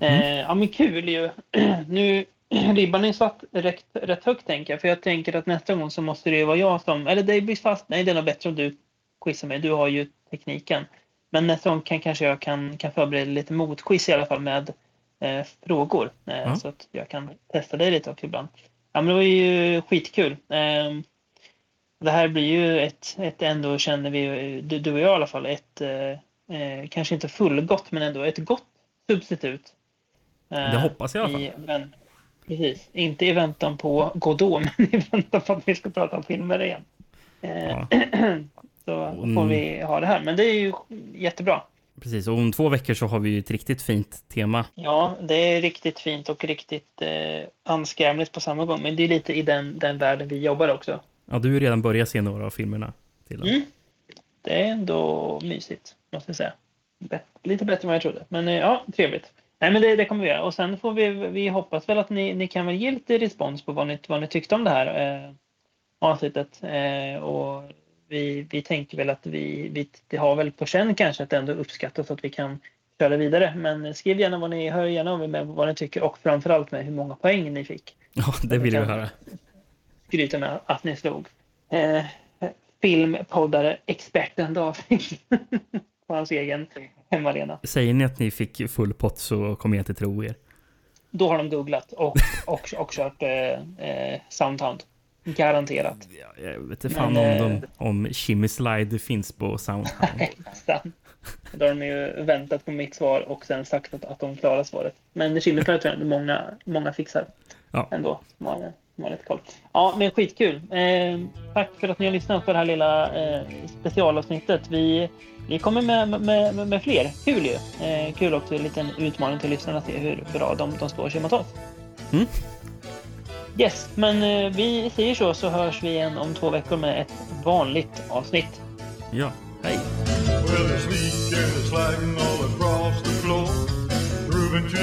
Eh, ja, men kul ju. (clears throat) nu, (clears throat) ribban är satt rätt, rätt högt tänker jag. För jag tänker att nästa gång så måste det ju vara jag som, eller det blir fast, nej det är nog bättre om du quizar mig. Du har ju tekniken. Men nästa gång kan kanske jag kan, kan förbereda lite motquiz i alla fall med eh, frågor. Eh, Ja. Så att jag kan testa dig lite också ibland. Ja, men det var ju skitkul. Eh, det här blir ju ett, ett ändå känner vi, du, du och jag i alla fall, ett eh, eh, kanske inte fullgott men ändå ett gott substitut. Eh, Det hoppas jag i alla fall. i, men, precis, inte i väntan på Godot (laughs) men i väntan på att vi ska prata om filmer igen. Eh, Ja. (clears throat) Så får vi ha det här. Men det är ju jättebra. Precis, och om två veckor så har vi ju ett riktigt fint tema. Ja, det är riktigt fint och riktigt eh, anskrämligt på samma gång. Men det är lite i den, den världen vi jobbar också. Ja, du har redan börjat se några av filmerna. Till. Mm. Det är ändå mysigt, måste jag säga. Lite bättre än vad jag trodde. Men eh, ja, trevligt. Nej, men det, det kommer vi göra. Och sen får vi, vi hoppas väl att ni, ni kan väl ge lite respons på vad ni, vad ni tyckte om det här eh, avsnittet. Eh, och vi, vi tänker väl att vi, vi det har väl på känn kanske att det ändå uppskattas att vi kan köra vidare. Men skriv gärna vad ni, hör gärna er med vad ni tycker och framförallt med hur många poäng ni fick. Ja, det vill jag höra. Skryta med att ni slog. Eh, filmpoddare, experten David. (laughs) på hans egen hemmaarena. Säger ni att ni fick full pott så kommer jag inte tro er. Då har de googlat och, och, och kört eh, eh, Soundhound. Garanterat. Ja, jag vet inte fan Men, om, eh, de, om Shimmy Slide finns på Soundhound. (laughs) Sant. Då har de ju väntat på mitt svar och sen sagt att, att de klarar svaret. Men Chilipär tror jag många, många fixar Ja. ändå. har, som har lite koll. Ja, men skitkul. Eh, tack för att ni har lyssnat på det här lilla eh, specialavsnittet. Vi, vi kommer med, med, med, med fler. Kul ju. Eh, kul också, en liten utmaning till lyssnarna att se hur bra de, de står sig mot oss. Mm. Yes, men eh, vi säger så så hörs vi igen om två veckor med ett vanligt avsnitt. Ja, hej!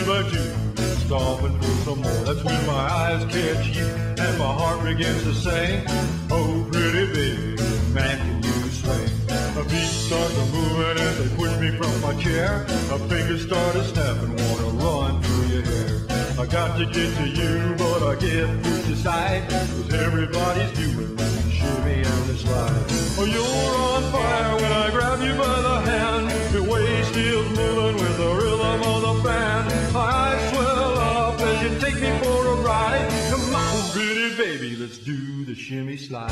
Well, and stomping for some more. That's when my eyes catch you and my heart begins to sing. Oh, pretty baby, man, can you swing? My feet start to moving as they push me from my chair. My fingers start to snap and wanna run through your hair. I got to get to you, but I get pushed aside. Cause everybody's doing shimmy and the slide. Oh, you're on fire when I grab you by the hand. Your waist is moving with the rhythm of the band. Eyes swell me for a ride. Come on, oh, pretty baby, let's do the shimmy slide.